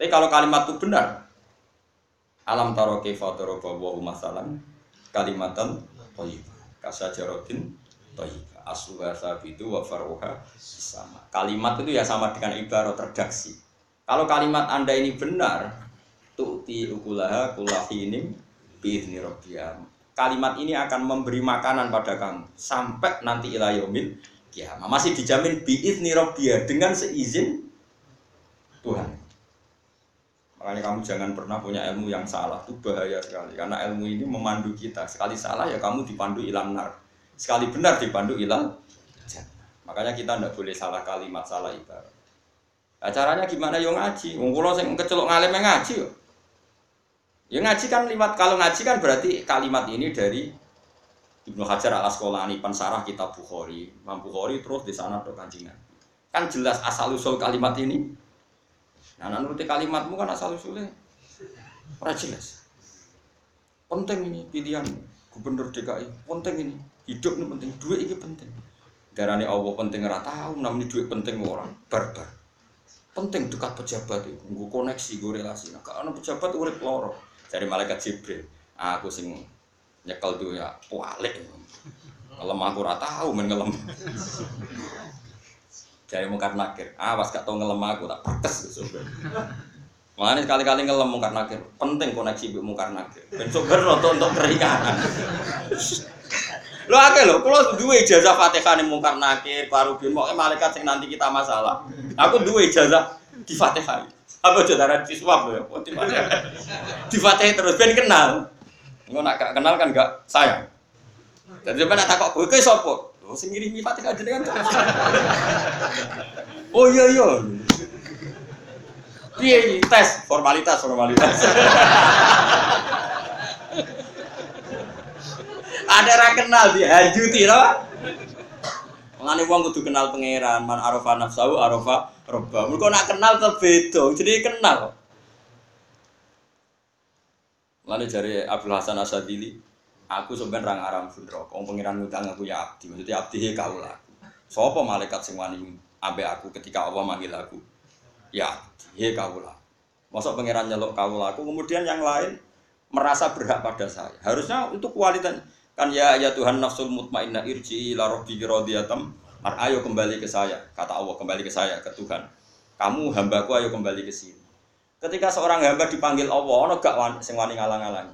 Tapi kalau kalimat itu benar, Alam taro kaifa daraba wa masalan kalimatan thayyibah kasajaratin thayyibah asluha sabitu wa faruha sama. Kalimat itu ya sama dengan ibarat redaksi. Kalau kalimat Anda ini benar, tu'ti ukulaha kulahinim biizni rabbiyah. Kalimat ini akan memberi makanan pada kamu sampai nanti ilayomil kiamat. Masih dijamin biizni rabbiyah dengan seizin Tuhan. Makanya kamu jangan pernah punya ilmu yang salah, itu bahaya sekali. Karena ilmu ini memandu kita. Sekali salah ya kamu dipandu ilang nar. Sekali benar dipandu ilang Makanya kita tidak boleh salah kalimat, salah ibarat. Nah, caranya gimana? Yo ngaji. Wong kula sing kecelok ngalim ngaji yo. Ya ngaji kan lewat kalau ngaji kan berarti kalimat ini dari Ibnu Hajar al Asqalani pensarah kitab Bukhari. Imam Bukhari terus di sana kancingan. Kan jelas asal usul kalimat ini Nah, nuruti kalimatmu kan asal usulnya ora jelas. Penting ini pilihan gubernur DKI, penting ini. Hidup ini penting, duit ini penting. Darane Allah penting ora tahu, namanya duit penting orang barbar. Penting dekat pejabat itu, gue koneksi, gue relasi. Nah, karena pejabat urip loro. Dari malaikat Jibril, aku sing nyekel tuh ya, walik. Ngelem aku ora tahu men. Jadi mungkar nakir, awas gak tau ngelem aku tak perkes gitu. Makanya sekali-kali ngelem mungkar nakir, penting koneksi bu mungkar nakir. Ben sumber untuk untuk keringanan. Lo akeh lo, kalau dua ijazah fatihah nih mungkar nakir, parubin, mau malaikat sing nanti kita masalah. Aku dua ijazah di fatihah. Apa saudara di swab lo ya? Di fatihah terus, ben kenal. Nggak nak kenal kan gak sayang. Jadi mana tak kok ke sopo? Oh, sing ngirimi Fatihah jenengan. oh iya iya. Piye tes formalitas formalitas. Ada ra kenal dia hajuti loh. Mengani wong kudu kenal pangeran, man arafa nafsahu arafa robba. Mergo nak kenal tuh beda, jadi kenal. Lalu jari Abdul Hasan Asadili, Aku sebenarnya ngaram fundro, kong pengiran ngutang aku ya abdi, maksudnya abdi ya kau lah. Sopo malaikat sing wani abe aku ketika Allah manggil aku, ya abdi ya kau lah. Masuk pengiran nyelok kau aku, kemudian yang lain merasa berhak pada saya. Harusnya itu kualitas kan ya ya Tuhan nafsul mutmainnah irji ila rabbi radiyatam Ayo kembali ke saya, kata Allah kembali ke saya ke Tuhan. Kamu hambaku ayo kembali ke sini. Ketika seorang hamba dipanggil Allah, ono gak wan, sing wani ngalang-alang.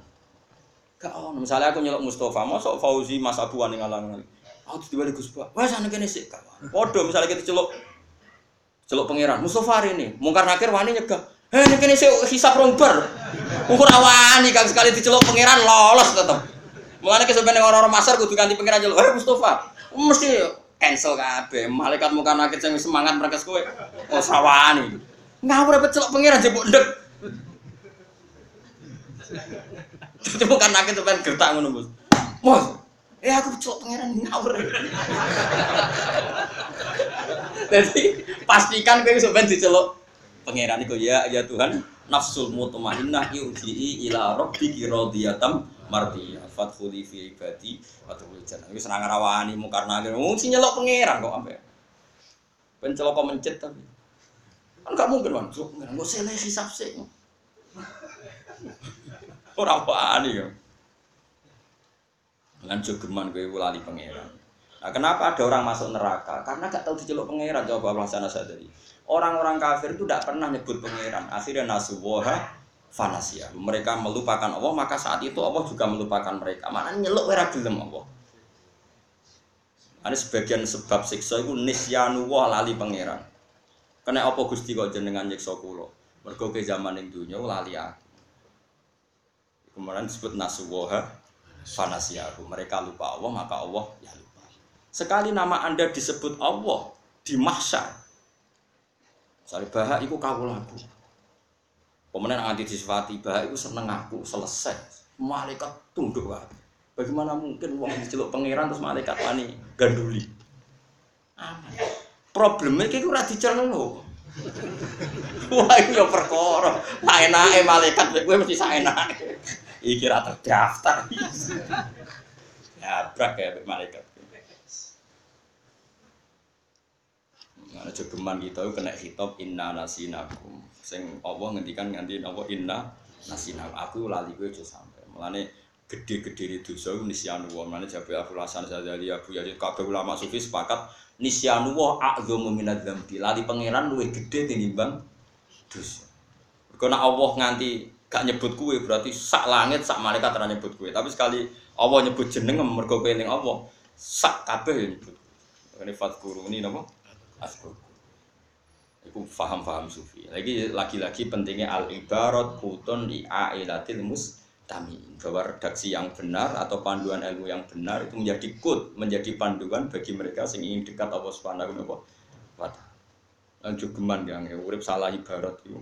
Gak. Misalnya aku nyeluk Mustafa, mosok Fauzi Mas Abu wani ngalang-alang. Aku tiba Gus Pak. Wes ana kene sik. Padha misalnya kita celuk celuk pangeran Mustafa hari ini, mungkar nakir wani nyegah. Eh ini kene sik hisap romper. Ukur awani kang sekali diceluk pangeran lolos tetep. Mulane kesebenarnya orang-orang masar kudu ganti pangeran celuk. Eh Mustafa, mesti cancel kabeh. Malaikat muka nakit sing semangat mereka kowe. Oh sawani. Ngawur apa celok pangeran jebuk ndek. Itu bukan nakit sampean gertak ngono, Bos. Bos, eh aku celok pangeran ngawur. Jadi pastikan kowe sampean diceluk. Pangeran iku ya ya Tuhan nafsul mutmainnah yurji'i ila rabbiki radiyatan mardiyah. Fadkhuli fi ibadi wa tadkhulul jannah. Wis ora ngarawani mungkar nakir wong sing nyelok pangeran kok ampe ben celoko mencet tapi. Kan gak mungkin kan pangeran kok sele hisab ora wani ya lan jogeman kowe lali pangeran Nah, kenapa ada orang masuk neraka? Karena gak tahu diceluk pangeran. Coba Allah sana tadi. Orang-orang kafir itu tidak pernah nyebut pangeran. Akhirnya nasuwoha fanasia. Mereka melupakan Allah, maka saat itu Allah juga melupakan mereka. Mana nyeluk ora gelem Allah. Ada sebagian sebab siksa itu nisyanu wa lali pangeran. Kena apa Gusti kok jenengan nyiksa kula? Mergo ke zaman ning dunya lali aku. Kemudian disebut nasuwoha fanasiahu. Mereka lupa Allah, maka Allah ya lupa. Sekali nama Anda disebut Allah di mahsyar. Misalnya bahak itu kau lagu. Kemudian anti disifati bahak itu seneng aku selesai. Malaikat tunduk lagi. Bagaimana mungkin uang diceluk pangeran terus malaikat wani ganduli? Problemnya kayak ora diceluk. Wah, itu ya perkara. Tak enake malaikat gue mesti sak enake. Iki ra terdaftar. Ya, brak ya malaikat. Nah, jogeman kita kena hitop inna nasinakum. Sing Allah ngendikan nganti napa inna nasinakum. Aku lali kowe aja sampe. Mulane gede-gede itu dosa nisyanu wa. Mulane Jabe Abu Hasan Sadali Abu Yazid kabeh ulama sufi sepakat nisyanu wa a'dhamu minadz dzambi. Lali pangeran luwih gede tinimbang dosa. Mergo nek Allah nganti gak nyebut kue berarti sak langit sak malaikat ora nyebut kue. Tapi sekali Allah nyebut jeneng mergo kowe ning Allah, sak kabeh nyebut. Ini fatkuru ini napa? asbab. Iku faham-faham sufi. Lagi lagi-lagi pentingnya al ibarat kutun di ailatil mustami bahwa redaksi yang benar atau panduan ilmu yang benar itu menjadi kut, menjadi panduan bagi mereka yang ingin dekat Allah Subhanahu wa taala. Lanjut geman yang urip salah ibarat itu.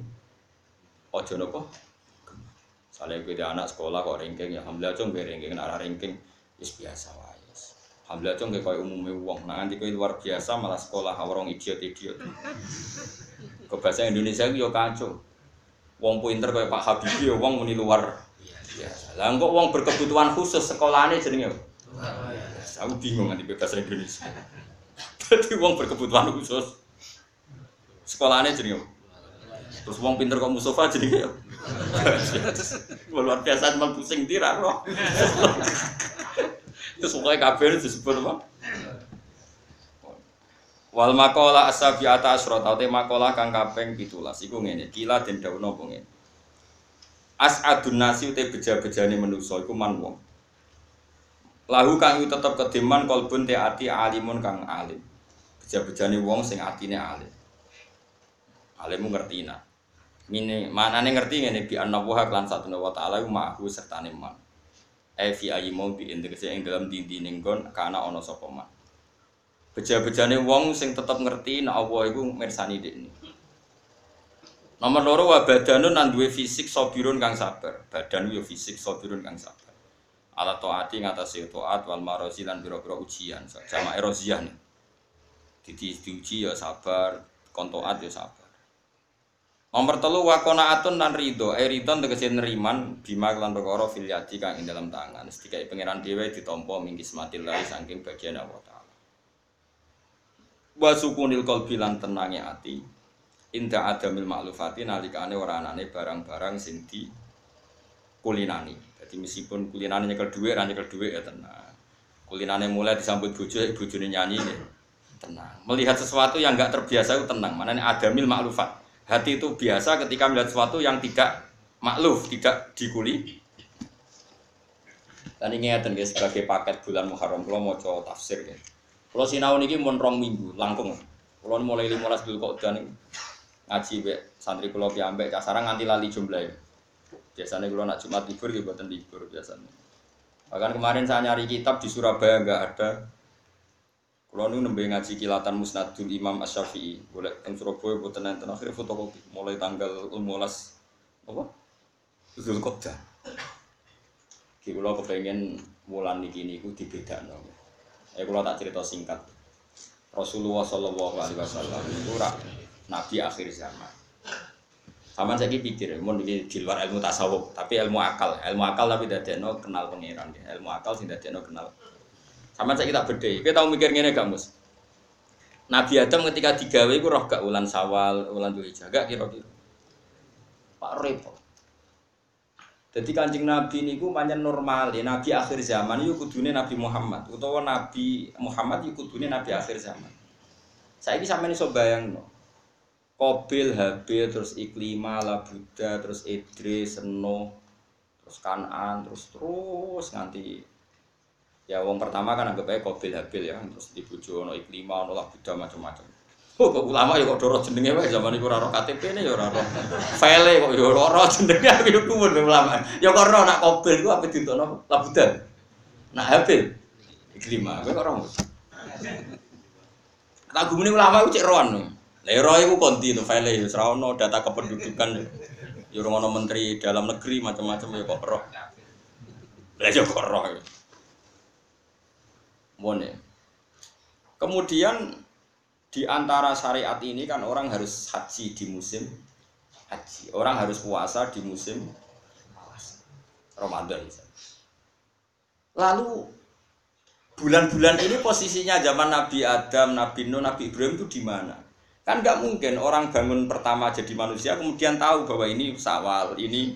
Ojo nopo. Saleh gue anak sekolah kok ranking ya alhamdulillah cung gue ranking arah ranking is biasa wae. Alhamdulillah cung kayak umumnya uang. Nah nanti kau luar biasa malah sekolah orang idiot idiot. Ke bahasa Indonesia itu yo kacau. Wong pinter kayak Pak Habibie, wong muni luar biasa. Lah kok wong berkebutuhan khusus sekolahnya jenenge. Aku bingung nanti bahasa Indonesia. Jadi wong berkebutuhan khusus sekolahnya jenenge. Terus wong pinter kok Mustafa jenenge. Luar biasa cuma pusing tirak loh. Terus pokoknya kabel disebut apa? Wal makola asabi ata asrot atau makola kang kaping pitulas iku ngene kila dawuh napa ngene As adun nasi ute beja-bejane manusa iku man wong Lahu kang tetep kedeman kolbun te ati alimun kang alim Beja-bejane wong sing atine alim Alimu ngerti nah Mine manane ngerti ngene bi anna wa lan satuna wa ta'ala ma'hu sertane man e fi ayi mau bi tegese ing dalam dindi ning kon kana ana sapa man beja-bejane wong sing tetep ngerti nek Allah iku mirsani dekne Nomor loro wa badanun nan duwe fisik sabirun kang sabar. Badan yo fisik sabirun kang sabar. Ala taati ngatasi taat wal marozi lan biro-biro ujian. Sama erosian. Didi diuji ya sabar, kontoat ya sabar. Nomor telu wakona atun dan ridho, eh ridho tegese neriman bima kelan perkara fil yadi kang ing dalam tangan. Sedikai pangeran dhewe ditampa mingkis mati lahi saking bagian Allah taala. Wa sukunil qalbi lan tenange ati. Inda adamil maklufati nalikane ora anane barang-barang sing di kulinani. Jadi meskipun kulinane nyekel dhuwit, ra nyekel dhuwit ya tenang. Kulinane mulai disambut bojo, bojone nyanyi nih. tenang. Melihat sesuatu yang nggak terbiasa itu tenang. Mana ini adamil maklufat. Hati itu biasa ketika melihat sesuatu yang tidak makluf, tidak dikuli. Dan ini ngeten guys sebagai paket bulan Muharram kalau mau coba tafsir ya. Kalau sinau ini mau rong minggu langkung. Kalau mulai lima belas dulu kok dan ngaji be santri kulo piambek kasarang nganti lali jumlahnya. Biasanya kalau nak Jumat libur ya buatan libur biasanya. Bahkan kemarin saya nyari kitab di Surabaya nggak ada. Kalau nu nembe ngaji kilatan Musnadul Imam Asy-Syafi'i, boleh teng Surabaya buatan enten akhirnya fotokopi mulai tanggal 15 apa? Zulqa'dah. Ki kula kepengen wulan niki niku dibedakno. Eh kula tak cerita singkat. Rasulullah Shallallahu alaihi wasallam itu nabi akhir zaman. Sama saya pikir, mau di, di luar ilmu tasawuf, tapi ilmu akal, ilmu akal tapi tidak kenal pangeran, ilmu akal tidak no kenal. Sama saya kita beda, kita tahu mikir gini gak mus? Nabi Adam ketika digawe itu roh gak ulan sawal, ulan dua jaga kira-kira. Pak repot. Jadi kancing Nabi ini ku panjang normal ya Nabi akhir zaman itu kudune Nabi Muhammad, utawa Nabi Muhammad itu kudune Nabi akhir zaman. Saya ini sama ini so bayang no. Kobil, Habil, terus Iklima, Labuda, terus Idris, Seno, terus Kanan, terus terus nganti ya wong pertama kan anggap aja Kobil, Habil ya, terus dibujo no Iklima, no Labuda macam-macam. Oh, kok ulama ya kok doro jenenge wae zaman iku ora KTP ne ya ora ora. File kok ya ora jenenge aku yo kumun ulama. Ya kok ora nak kobil ku apa ditono labudan. Nak habil. Iklima, kowe kok ora. Tak gumune ulama ku cek roan. Lah ro iku konti to file ya ora ono data kependudukan. Ya ora ono menteri dalam negeri macam-macam ya kok ora. Lah ya kok. Mone. Kemudian di antara syariat ini kan orang harus haji di musim haji. Orang harus puasa di musim. Ramadan. Lalu bulan-bulan ini posisinya zaman Nabi Adam, Nabi Nuh, Nabi Ibrahim itu di mana? Kan nggak mungkin orang bangun pertama jadi manusia kemudian tahu bahwa ini sawal, ini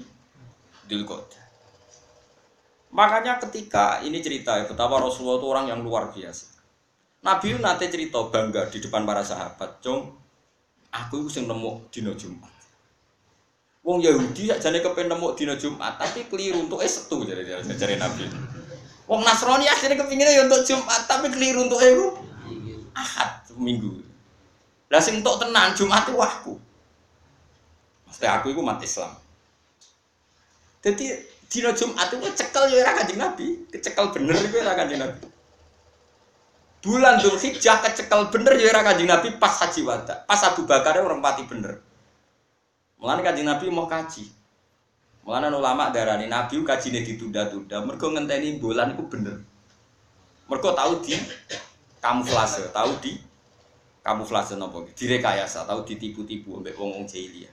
Dilkot. Makanya ketika ini cerita ya betapa Rasulullah itu orang yang luar biasa. Nabi nate cerita bangga di depan para sahabat, "Cung, aku itu sing nemu dina Jumat." Wong Yahudi jane kepen nemu dina Jumat, tapi keliru untuk eh setu jare jare Nabi. Wong Nasrani asline kepingine ya untuk Jumat, tapi keliru untuk eh Ahad minggu. Lah sing entuk tenan Jumat itu aku. Mesti aku itu mati Islam. Jadi dina Jumat itu cekel ya ora Kanjeng Nabi, kecekel bener iku ora Kanjeng Nabi bulan Dzulhijjah kecekel bener ya ora Kanjeng Nabi pas haji wada. Pas Abu Bakar orang pati bener. Mulane Kanjeng Nabi mau kaji. Mulane ulama darani Nabi kajine ditunda-tunda mergo ngenteni bulan iku bener. Mergo tahu di kamuflase, tahu di kamuflase napa direkayasa, tahu ditipu-tipu mbek wong-wong jahiliyah.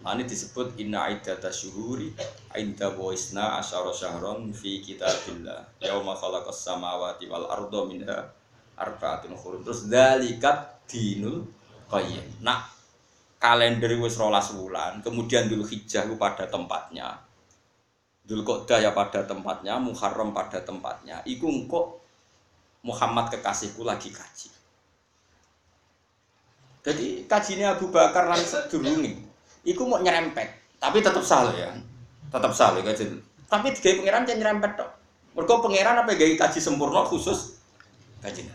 Nah, ini disebut inna iddata syuhuri inda waisna asyara syahron fi kitabillah. Yauma khalaqas samawati wal ardo minha arba'atun hurum terus dalikat dinul qayyim. Nah kalender wis rolas wulan kemudian dulu hijjah pada tempatnya. Dulu Qodah ya pada tempatnya Muharram pada tempatnya. Iku engko Muhammad kekasihku lagi kaji. Jadi kajinya Abu Bakar lan sedurunge Iku mau nyerempet, tapi tetap salah ya. Tetap salah kaji. Tapi tiga pangeran jangan nyerempet dok. Mereka pangeran apa gaya kaji sempurna khusus kaji.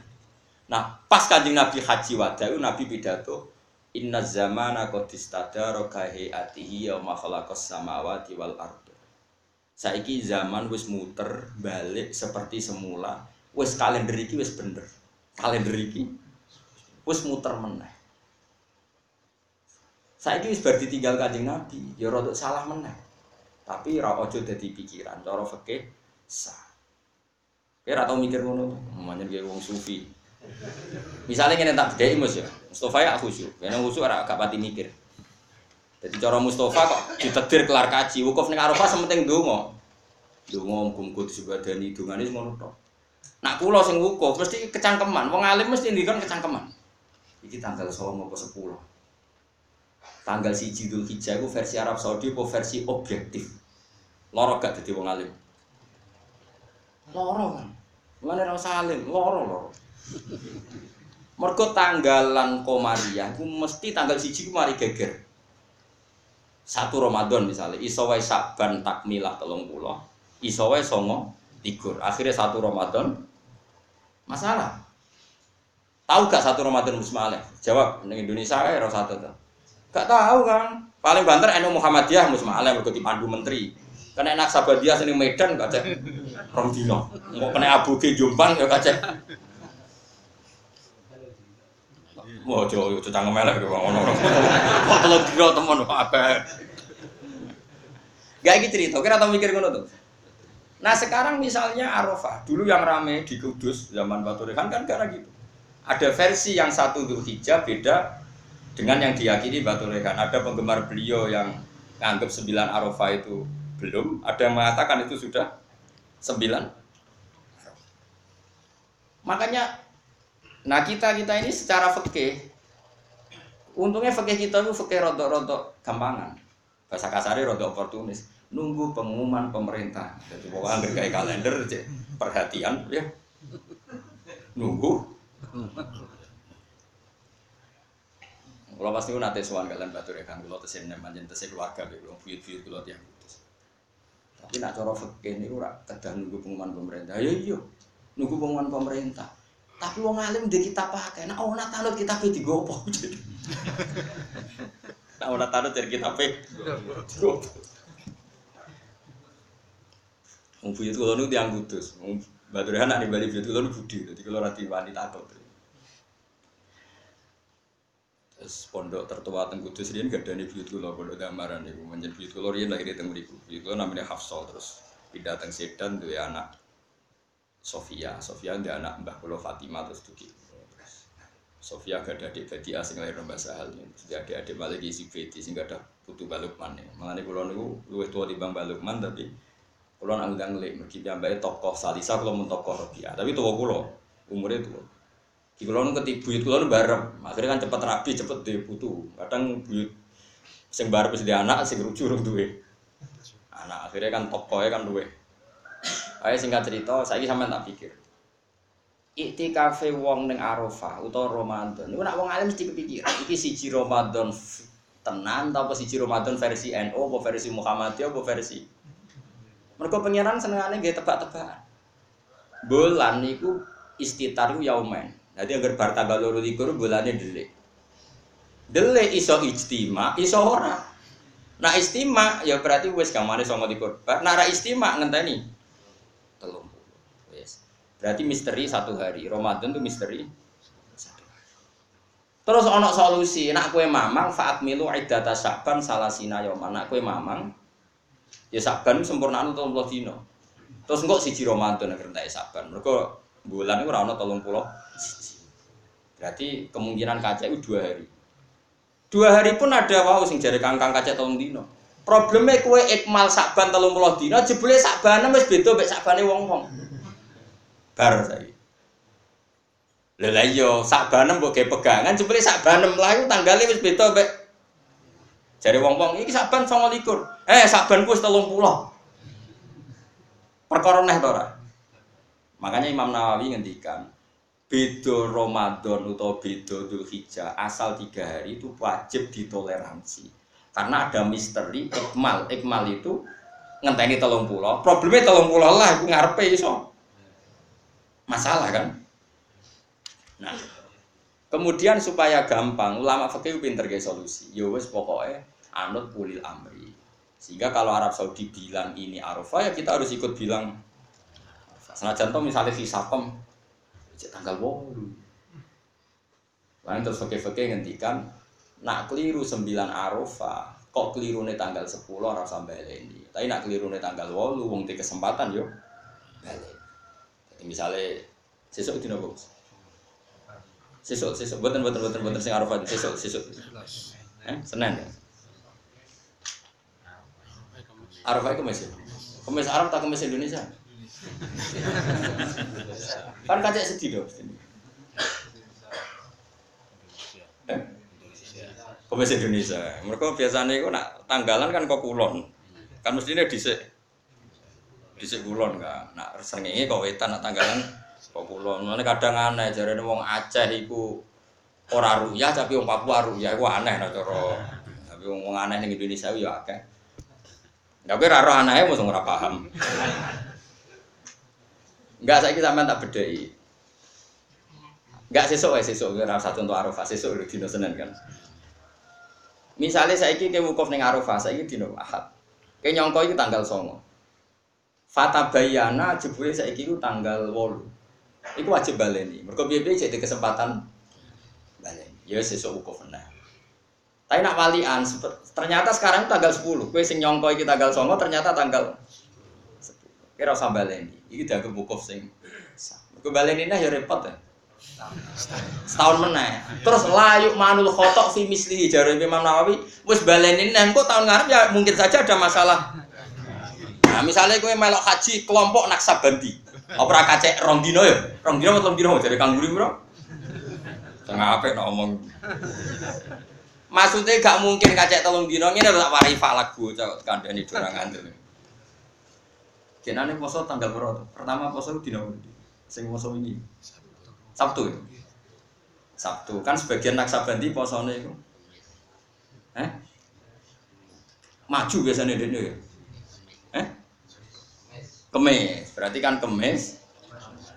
Nah, pas kaji Nabi haji wadah Nabi pidato Inna zamana qad istadara ka hayatihi yauma samawati wal ardu. Saiki zaman wis muter balik seperti semula. Wis kalender iki wis bener. Kalender iki wis muter meneh. Saya ini sebar ditinggal kanjeng Nabi, ya rodok salah menang. Tapi ra ojo dadi pikiran, cara fikih sah. Kira tau mikir ngono, namanya dia wong sufi. Misalnya ngene tak bedheki Mus ya. Mustofa ya khusyuk. Karena khusyuk ora gak pati mikir. Jadi cara Mustafa kok ditedir kelar kaji, wukuf ning Arafah sementing ndonga. Ndonga muga-muga disebadani dongane ngono tok. Nak kula sing wukuf mesti kecangkeman, wong alim mesti ndikan kecangkeman. Iki tanggal 9 apa 10 tanggal si Jidul Hijjah itu versi Arab Saudi apa versi objektif loro gak jadi wong alim loro kan mana orang salim loro loro Mergo tanggalan Komariah ku mesti tanggal siji ku mari geger. Satu Ramadan misalnya, iso wae Saban takmilah telung pulau, iso wae songo tigur. Akhirnya satu Ramadan masalah. Tahu gak satu Ramadan musmaleh? Jawab, di Indonesia ya rasa satu tuh. Gak tahu kan? Paling banter NU Muhammadiyah musmaleh berarti pandu menteri. Karena enak Sabadiyah sini Medan gak cek Rong dino. Mau kena Abu Ge Jombang ya gak cek. Wah, jauh, jauh cangkem melek gitu, ngono. Kok telur dino temen, apa? Gak gitu cerita, kira tau mikir ngono tuh. Nah sekarang misalnya Arafah, dulu yang rame di Kudus zaman Batu Rehan kan karena gitu. Ada versi yang satu Dzulhijjah beda dengan yang diyakini Batu Rehan. Ada penggemar beliau yang nganggap sembilan Arafah itu belum, ada yang mengatakan itu sudah sembilan. Makanya, nah kita kita ini secara fikih, untungnya fikih kita itu fikih rodok-rodok gampangan. Bahasa kasarnya rodok oportunis nunggu pengumuman pemerintah. Jadi pokoknya kayak kalender, cek perhatian ya. Nunggu. Kalau pasti nanti suan kalian batu rekan kalau tesin manjen tesin keluarga gitu, buyut buyut kalau tiang putus. Tapi nak coro fakir ini ora nunggu pengumuman pemerintah. Ya iya, nunggu pengumuman pemerintah. Tapi wong alim dia kita pakai. Nah, nak tanut kita pe digopo. Nah, orang tanut dari kita pe digopo. Wong buyut kula niku tiyang kudus. Wong Badurhan anak Bali buyut kula budi. Dadi kula ora diwani takut. Terus pondok tertua teng Kudus riyen gadane buyut kula pondok Damaran niku. Menjen buyut kula riyen lahir teng mriku. Buyut kula namanya Hafsal terus pindah teng Sedan duwe anak Sofia. Sofia ndek anak Mbah kula Fatimah terus dugi. Sofia gak ada adik Bedi asing lahir Mbak Sahal. Jadi adik-adik malah isi Bedi sehingga ada putu Balukman. Mengenai kula niku luwih tua timbang Balukman tapi Kulo nang ndang lek mergi piyambake tokoh Salisa kulo mun tokoh. Tapi tua kulo umurnya tua. Di kulo nu ketib buyut kulo nu bareng. Akhirnya kan cepet rapi, cepet deh putu. Kadang buyut sing bareng wis anak, sing rujuk urung duwe. Anak akhirnya kan tokohnya kan duwe. Ayo singkat cerita, saya sampean tak pikir. kafe wong ning Arafah utawa Ramadan. Iku nak wong alim mesti kepikir, iki siji Ramadan tenan ta apa siji Ramadan versi NU apa versi Muhammadiyah apa versi mereka pengiran senengannya gak tebak-tebakan. Bulan niku istitar yaumen. Jadi agar bar tanggal loro likur bulannya delik. Delik iso ijtima, iso ora. Nah istima ya berarti wes kamane songo likur. Nah ra istima ngenteni. Telung Wes. Berarti misteri satu hari. Ramadan tuh misteri Terus ono solusi, nak kue mamang faat milu iddata saban salah sina yoman. Nak kue mamang Ya saban sempurna puluh dino. Terus enggak siji Ramadan agar entek saban. Mereka bulan itu rano tolong puluh Berarti kemungkinan kaca itu dua hari. Dua hari pun ada wow sing jari kangkang kaca tolong dino. Problemnya kue ikmal saban tolong puluh dino, jebule saban wis beda mek sabane wong wong. Bar saya. Lha iya, sabanem mbok pegangan jebule sabanem lah iku tanggale wis beda mek Jadi wong-wong iki 29. Eh saban ku wis 30. Perkara to? Makanya Imam Nawawi ngendikan beda Ramadan atau beda Dzulhijjah asal tiga hari itu wajib ditoleransi. Karena ada misteri ikmal. Ikmal itu ngenteni telung pulau. Problemnya telung pulau lah, aku ngarepe iso. Masalah kan? Nah, kemudian supaya gampang, ulama fikih pinter ge solusi. Ya wis pokoknya anut ulil amri. Sehingga kalau Arab Saudi bilang ini Arafah ya kita harus ikut bilang Senajan contoh misalnya Fisakom tanggal bolu. Lain terus fakir-fakir ngendikan nak keliru 9 Arafah kok keliru nih tanggal 10 Arab sampai ini. Tapi nak keliru nih tanggal bolu wong di kesempatan yo. Balik. Jadi misalnya sesuk dino bos. Sesuk sesuk buatan buatan buatan buatan sing Arafah sesuk sesuk. Eh, Senin ya. Arafah itu masih. Kemis Arab tak kemis Indonesia. kan kacek sedih dong. Eh? Kemis Indonesia. Mereka biasanya itu nak tanggalan kan kok kulon. Kan mestinya dhisik dhisik kulon kan. Nak srengenge kok wetan nak tanggalan Populer, mana kadang aneh, jadi wong Aceh iku ora ruyah tapi wong Papua ruyah, iku aneh cara. Tapi wong aneh ning Indonesia ya akeh. Tapi raro aneh mesti ora paham. Enggak saiki sampean tak bedheki. Enggak sesuk wae sesuk satu untuk Arafah, sesuk dino Senin kan. Misalnya saya ini wukuf neng Arafah, saya ini dino Ahad. Kayak nyongko itu tanggal songo. Fata bayana jebule saya itu tanggal wolu. Iku wajib baleni. Mergo piye-piye jadi kesempatan baleni. Ya sesuk wukuf nah. Tapi nak walian, ternyata sekarang tanggal 10. Kue sing nyongko iki tanggal 9 ternyata tanggal 10. Kira usah baleni. Iki dianggap wukuf sing sah. Mergo baleni nah ya repot ya. Setahun meneh. Terus layuk manul khotok fi misli jare Imam Nawawi wis baleni nang kok tahun ngarep ya mungkin saja ada masalah. Nah, misalnya gue melok haji kelompok naksabandi. Apa ora kacek rong dino ya? Rong dino atau dino dari Kang Guri, Bro? Tengah apa nak omong. Maksudnya gak mungkin kacek telung dino ini tak wari falak gue cok kandani dorang ngandel. Kenane poso tanggal berapa? Pertama poso dino sing poso ini. Sabtu. Ya? Sabtu. Kan sebagian naksabandi posone itu. Eh? Maju biasanya dene ya. Eh? Kemis. Berarti kan kemis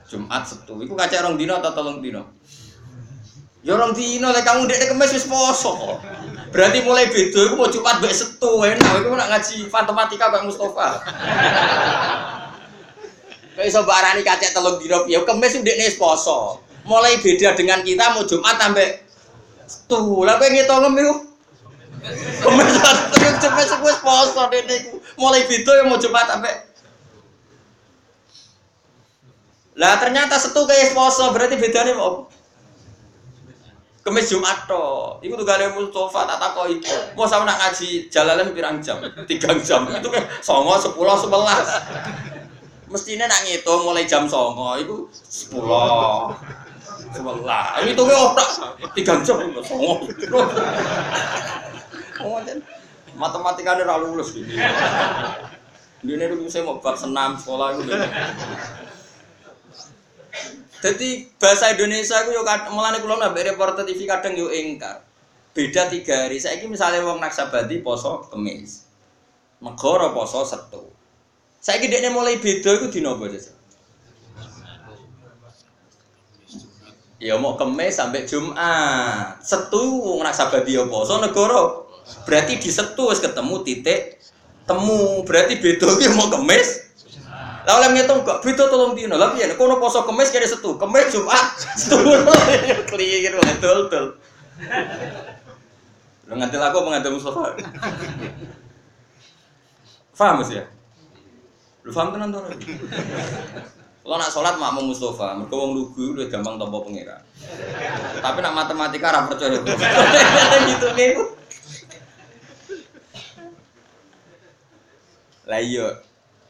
Jumat Sabtu. Iku kaca orang dino atau tolong dino? Ya orang dino lek kamu dek kemis wis poso. Berarti mulai beda iku mau Jumat mbek Setu enak iku nak ngaji matematika Pak Mustofa. Kayak iso barani kacek telung dino piye kemis ndekne wis poso. Mulai beda dengan kita mau Jumat sampai Setu. Lah kowe ngitung iku Kemis Setu cepet wis poso dene Mulai beda ya mau Jumat sampai Lah ternyata setu kayak poso berarti bedanya mau Kemis Jumat to. Iku kalian Mustafa tak takoi. Mau sama nak ngaji jalalan pirang jam? Tiga jam. Itu kan songo sepuluh sebelas. Mestinya nak ngitung mulai jam songo. Itu sepuluh sebelas. Ini tuh otak tiga jam. Songo. Matematika ini ralu lulus. Ini dulu saya mau bab senam sekolah itu. Jadi bahasa Indonesia itu yo mulane kula nambah reporter TV kadang yo ingkar. Beda tiga hari. Saya ini misalnya wong naksabadi poso kemis. Negara poso Setu. Saya ini mulai beda itu di nopo aja. Ya mau kemis sampai Jumat. Setu wong naksabadi yo poso negara. Berarti di Setu ketemu titik temu. Berarti beda ki mau kemis lah oleh ngitung kok beda tolong dino. Lah piye kono poso kemis kene setu, kemis Jumat, setu. Klir betul betul. Lu ngantil aku apa ngantil Mustafa? Faham ya? Lu paham tenan to? Kalau nak sholat mak mau Mustafa, mereka wong lugu udah gampang tombol pengira. Tapi nak matematika ra percaya. gitu nih. Lah iya,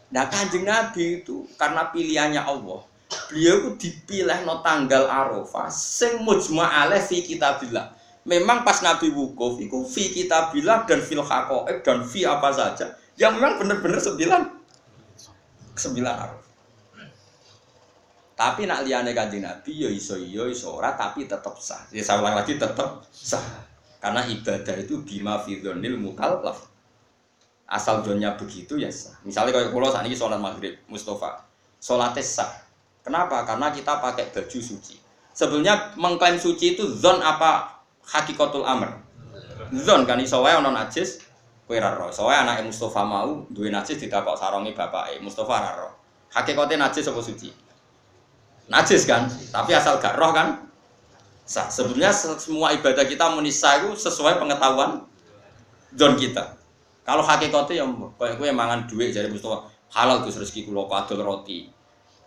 Nah kanjeng Nabi itu karena pilihannya Allah, beliau itu dipilih no tanggal Arafah, sing mujma alaih fi kitabillah. Memang pas Nabi wukuf itu fi kitabillah dan fil hakoek dan fi apa saja. Yang memang benar-benar sembilan sembilan Arafah. Tapi nak liane kanjeng Nabi ya iso iya iso ora tapi tetap sah. Ya saya ulang lagi tetap sah. Karena ibadah itu bima fidhonil mukallaf asal dunia begitu ya sah. Misalnya kalau pulau saat ini sholat maghrib, Mustafa, sholatnya sah. Kenapa? Karena kita pakai baju suci. Sebenarnya mengklaim suci itu zon apa hakikatul amr. Zon kan iso wae najis, kowe ora ro. Soale anake Mustafa mau duwe najis ditakok sarongi bapake. Mustafa ora ro. Hakikate najis apa suci? Najis kan, tapi asal gak roh kan sah. Sebenarnya semua ibadah kita munisa itu sesuai pengetahuan zon kita. Kalau hakikatnya yang kayak gue mangan duit jadi Mustafa halal tuh rezeki kulo padol roti.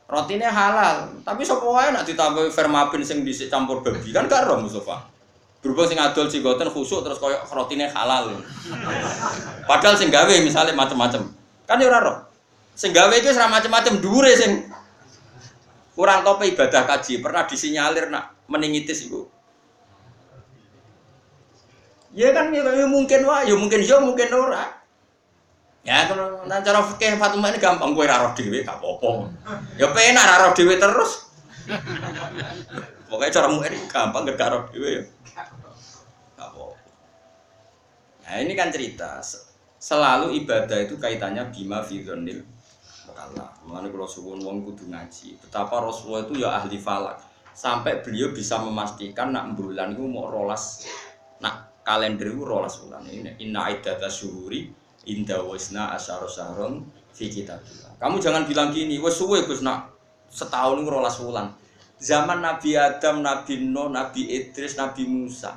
Rotinya halal, tapi sapa wae nak ditambah fermapin sing dhisik campur babi kan gak roh Mustafa. Berubah sing adol cigoten khusuk terus koyo rotine halal. Padahal sing gawe misalnya macam-macam. Kan ya ora roh. Sing gawe iki ora macam-macam dhuwure sing kurang tope ibadah kaji pernah disinyalir nak meningitis iku Ya kan ya, mungkin wah, ya mungkin ya mungkin ora. Ya kalau nah cara fikih Fatimah ini gampang gue raro dhewe gak apa-apa. Ya penak raro dhewe terus. Pokoknya cara muir gampang gak karo dhewe ya. apa Nah, ini kan cerita selalu ibadah itu kaitannya bima fi dzannil mukallaf. Mulane kula suwun wong kudu ngaji. Betapa Rasulullah itu ya ahli falak. Sampai beliau bisa memastikan nak bulan itu mau rolas nak kalender itu rolas bulan ini. Inna iddata syuhuri inda wasna asyara syahron fi kitabillah. Kamu jangan bilang gini, wes suwe Gus nak setahun itu rolas bulan. Zaman Nabi Adam, Nabi Nuh, Nabi Idris, Nabi Musa.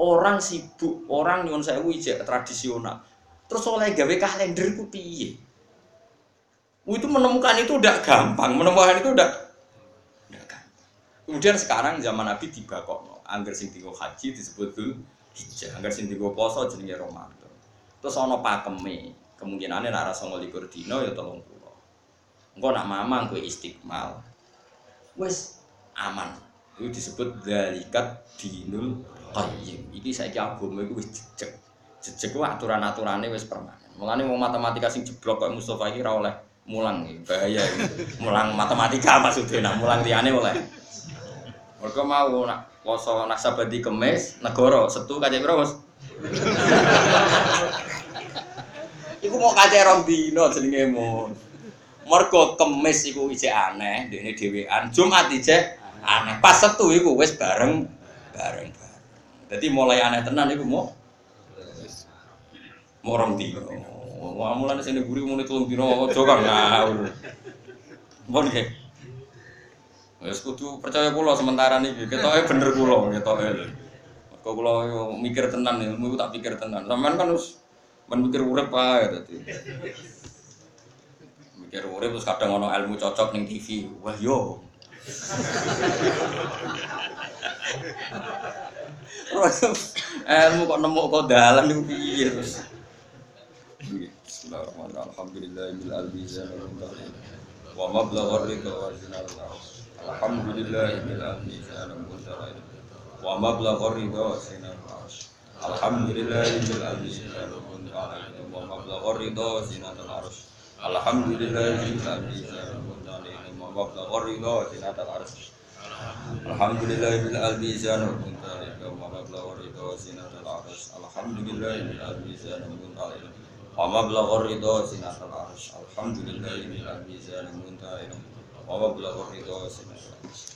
Orang sibuk, orang nyuwun sewu ijek tradisional. Terus oleh gawe kalender itu piye? Itu menemukan itu udah gampang, menemukan itu udah. Kemudian sekarang zaman Nabi tiba kok, angger sing tiga haji disebut dulu hijjah, angger sing tiga poso jenenge Ramadan. Terus ana pakeme, kemungkinannya nak rasa ngolikur dino ya tolong pulau. Engkau nak mamang kue istiqmal, wes aman. Itu disebut dalikat dinul qayyim. Iki saiki agama iku wis jejeg. Jejeg ku aturan-aturane wis permanen. Mulane wong matematika sing jeblok kok Mustofa iki ora oleh mulang iki. bahaya. Mulang matematika maksudnya nak mulang liyane oleh. Mergo mau nak poso nasabadi kemis negara setu kaca piro, Mas? Iku mau kaca rong dino jenenge mon. Mergo kemis iku isih aneh, dene dhewean. Jumat isih aneh. Pas setu iku wis bareng bareng. Jadi mulai aneh tenan iku mau mau rong dino. Mulane sing guri muni telung dino aja kang ngawur. Mbon nggih. Wis kudu percaya kula sementara niki. Ketoke bener kula ketoke. Kok kula mikir tenan ilmu tak pikir tenan. Sampeyan kan wis men mikir urip ae dadi. Mikir urip terus kadang ono ilmu cocok ning TV. Wah yo. ilmu kok nemu kok dalan niku piye terus. Bismillahirrahmanirrahim. Alhamdulillahil albizan wa mablagha ridha wa zinal Alhamdulillahil albizan wa mablagha ridha wa mablagha ridha wa zinal Alhamdulillahil albizan wa mablagha ridha wa zinal Alhamdulillahil albizan wa mablagha ridha wa zinal Alhamdulillahil albizan wa ridha sinatal arsh alhamdulillahi bil wa mablagha ridha sinatal arsh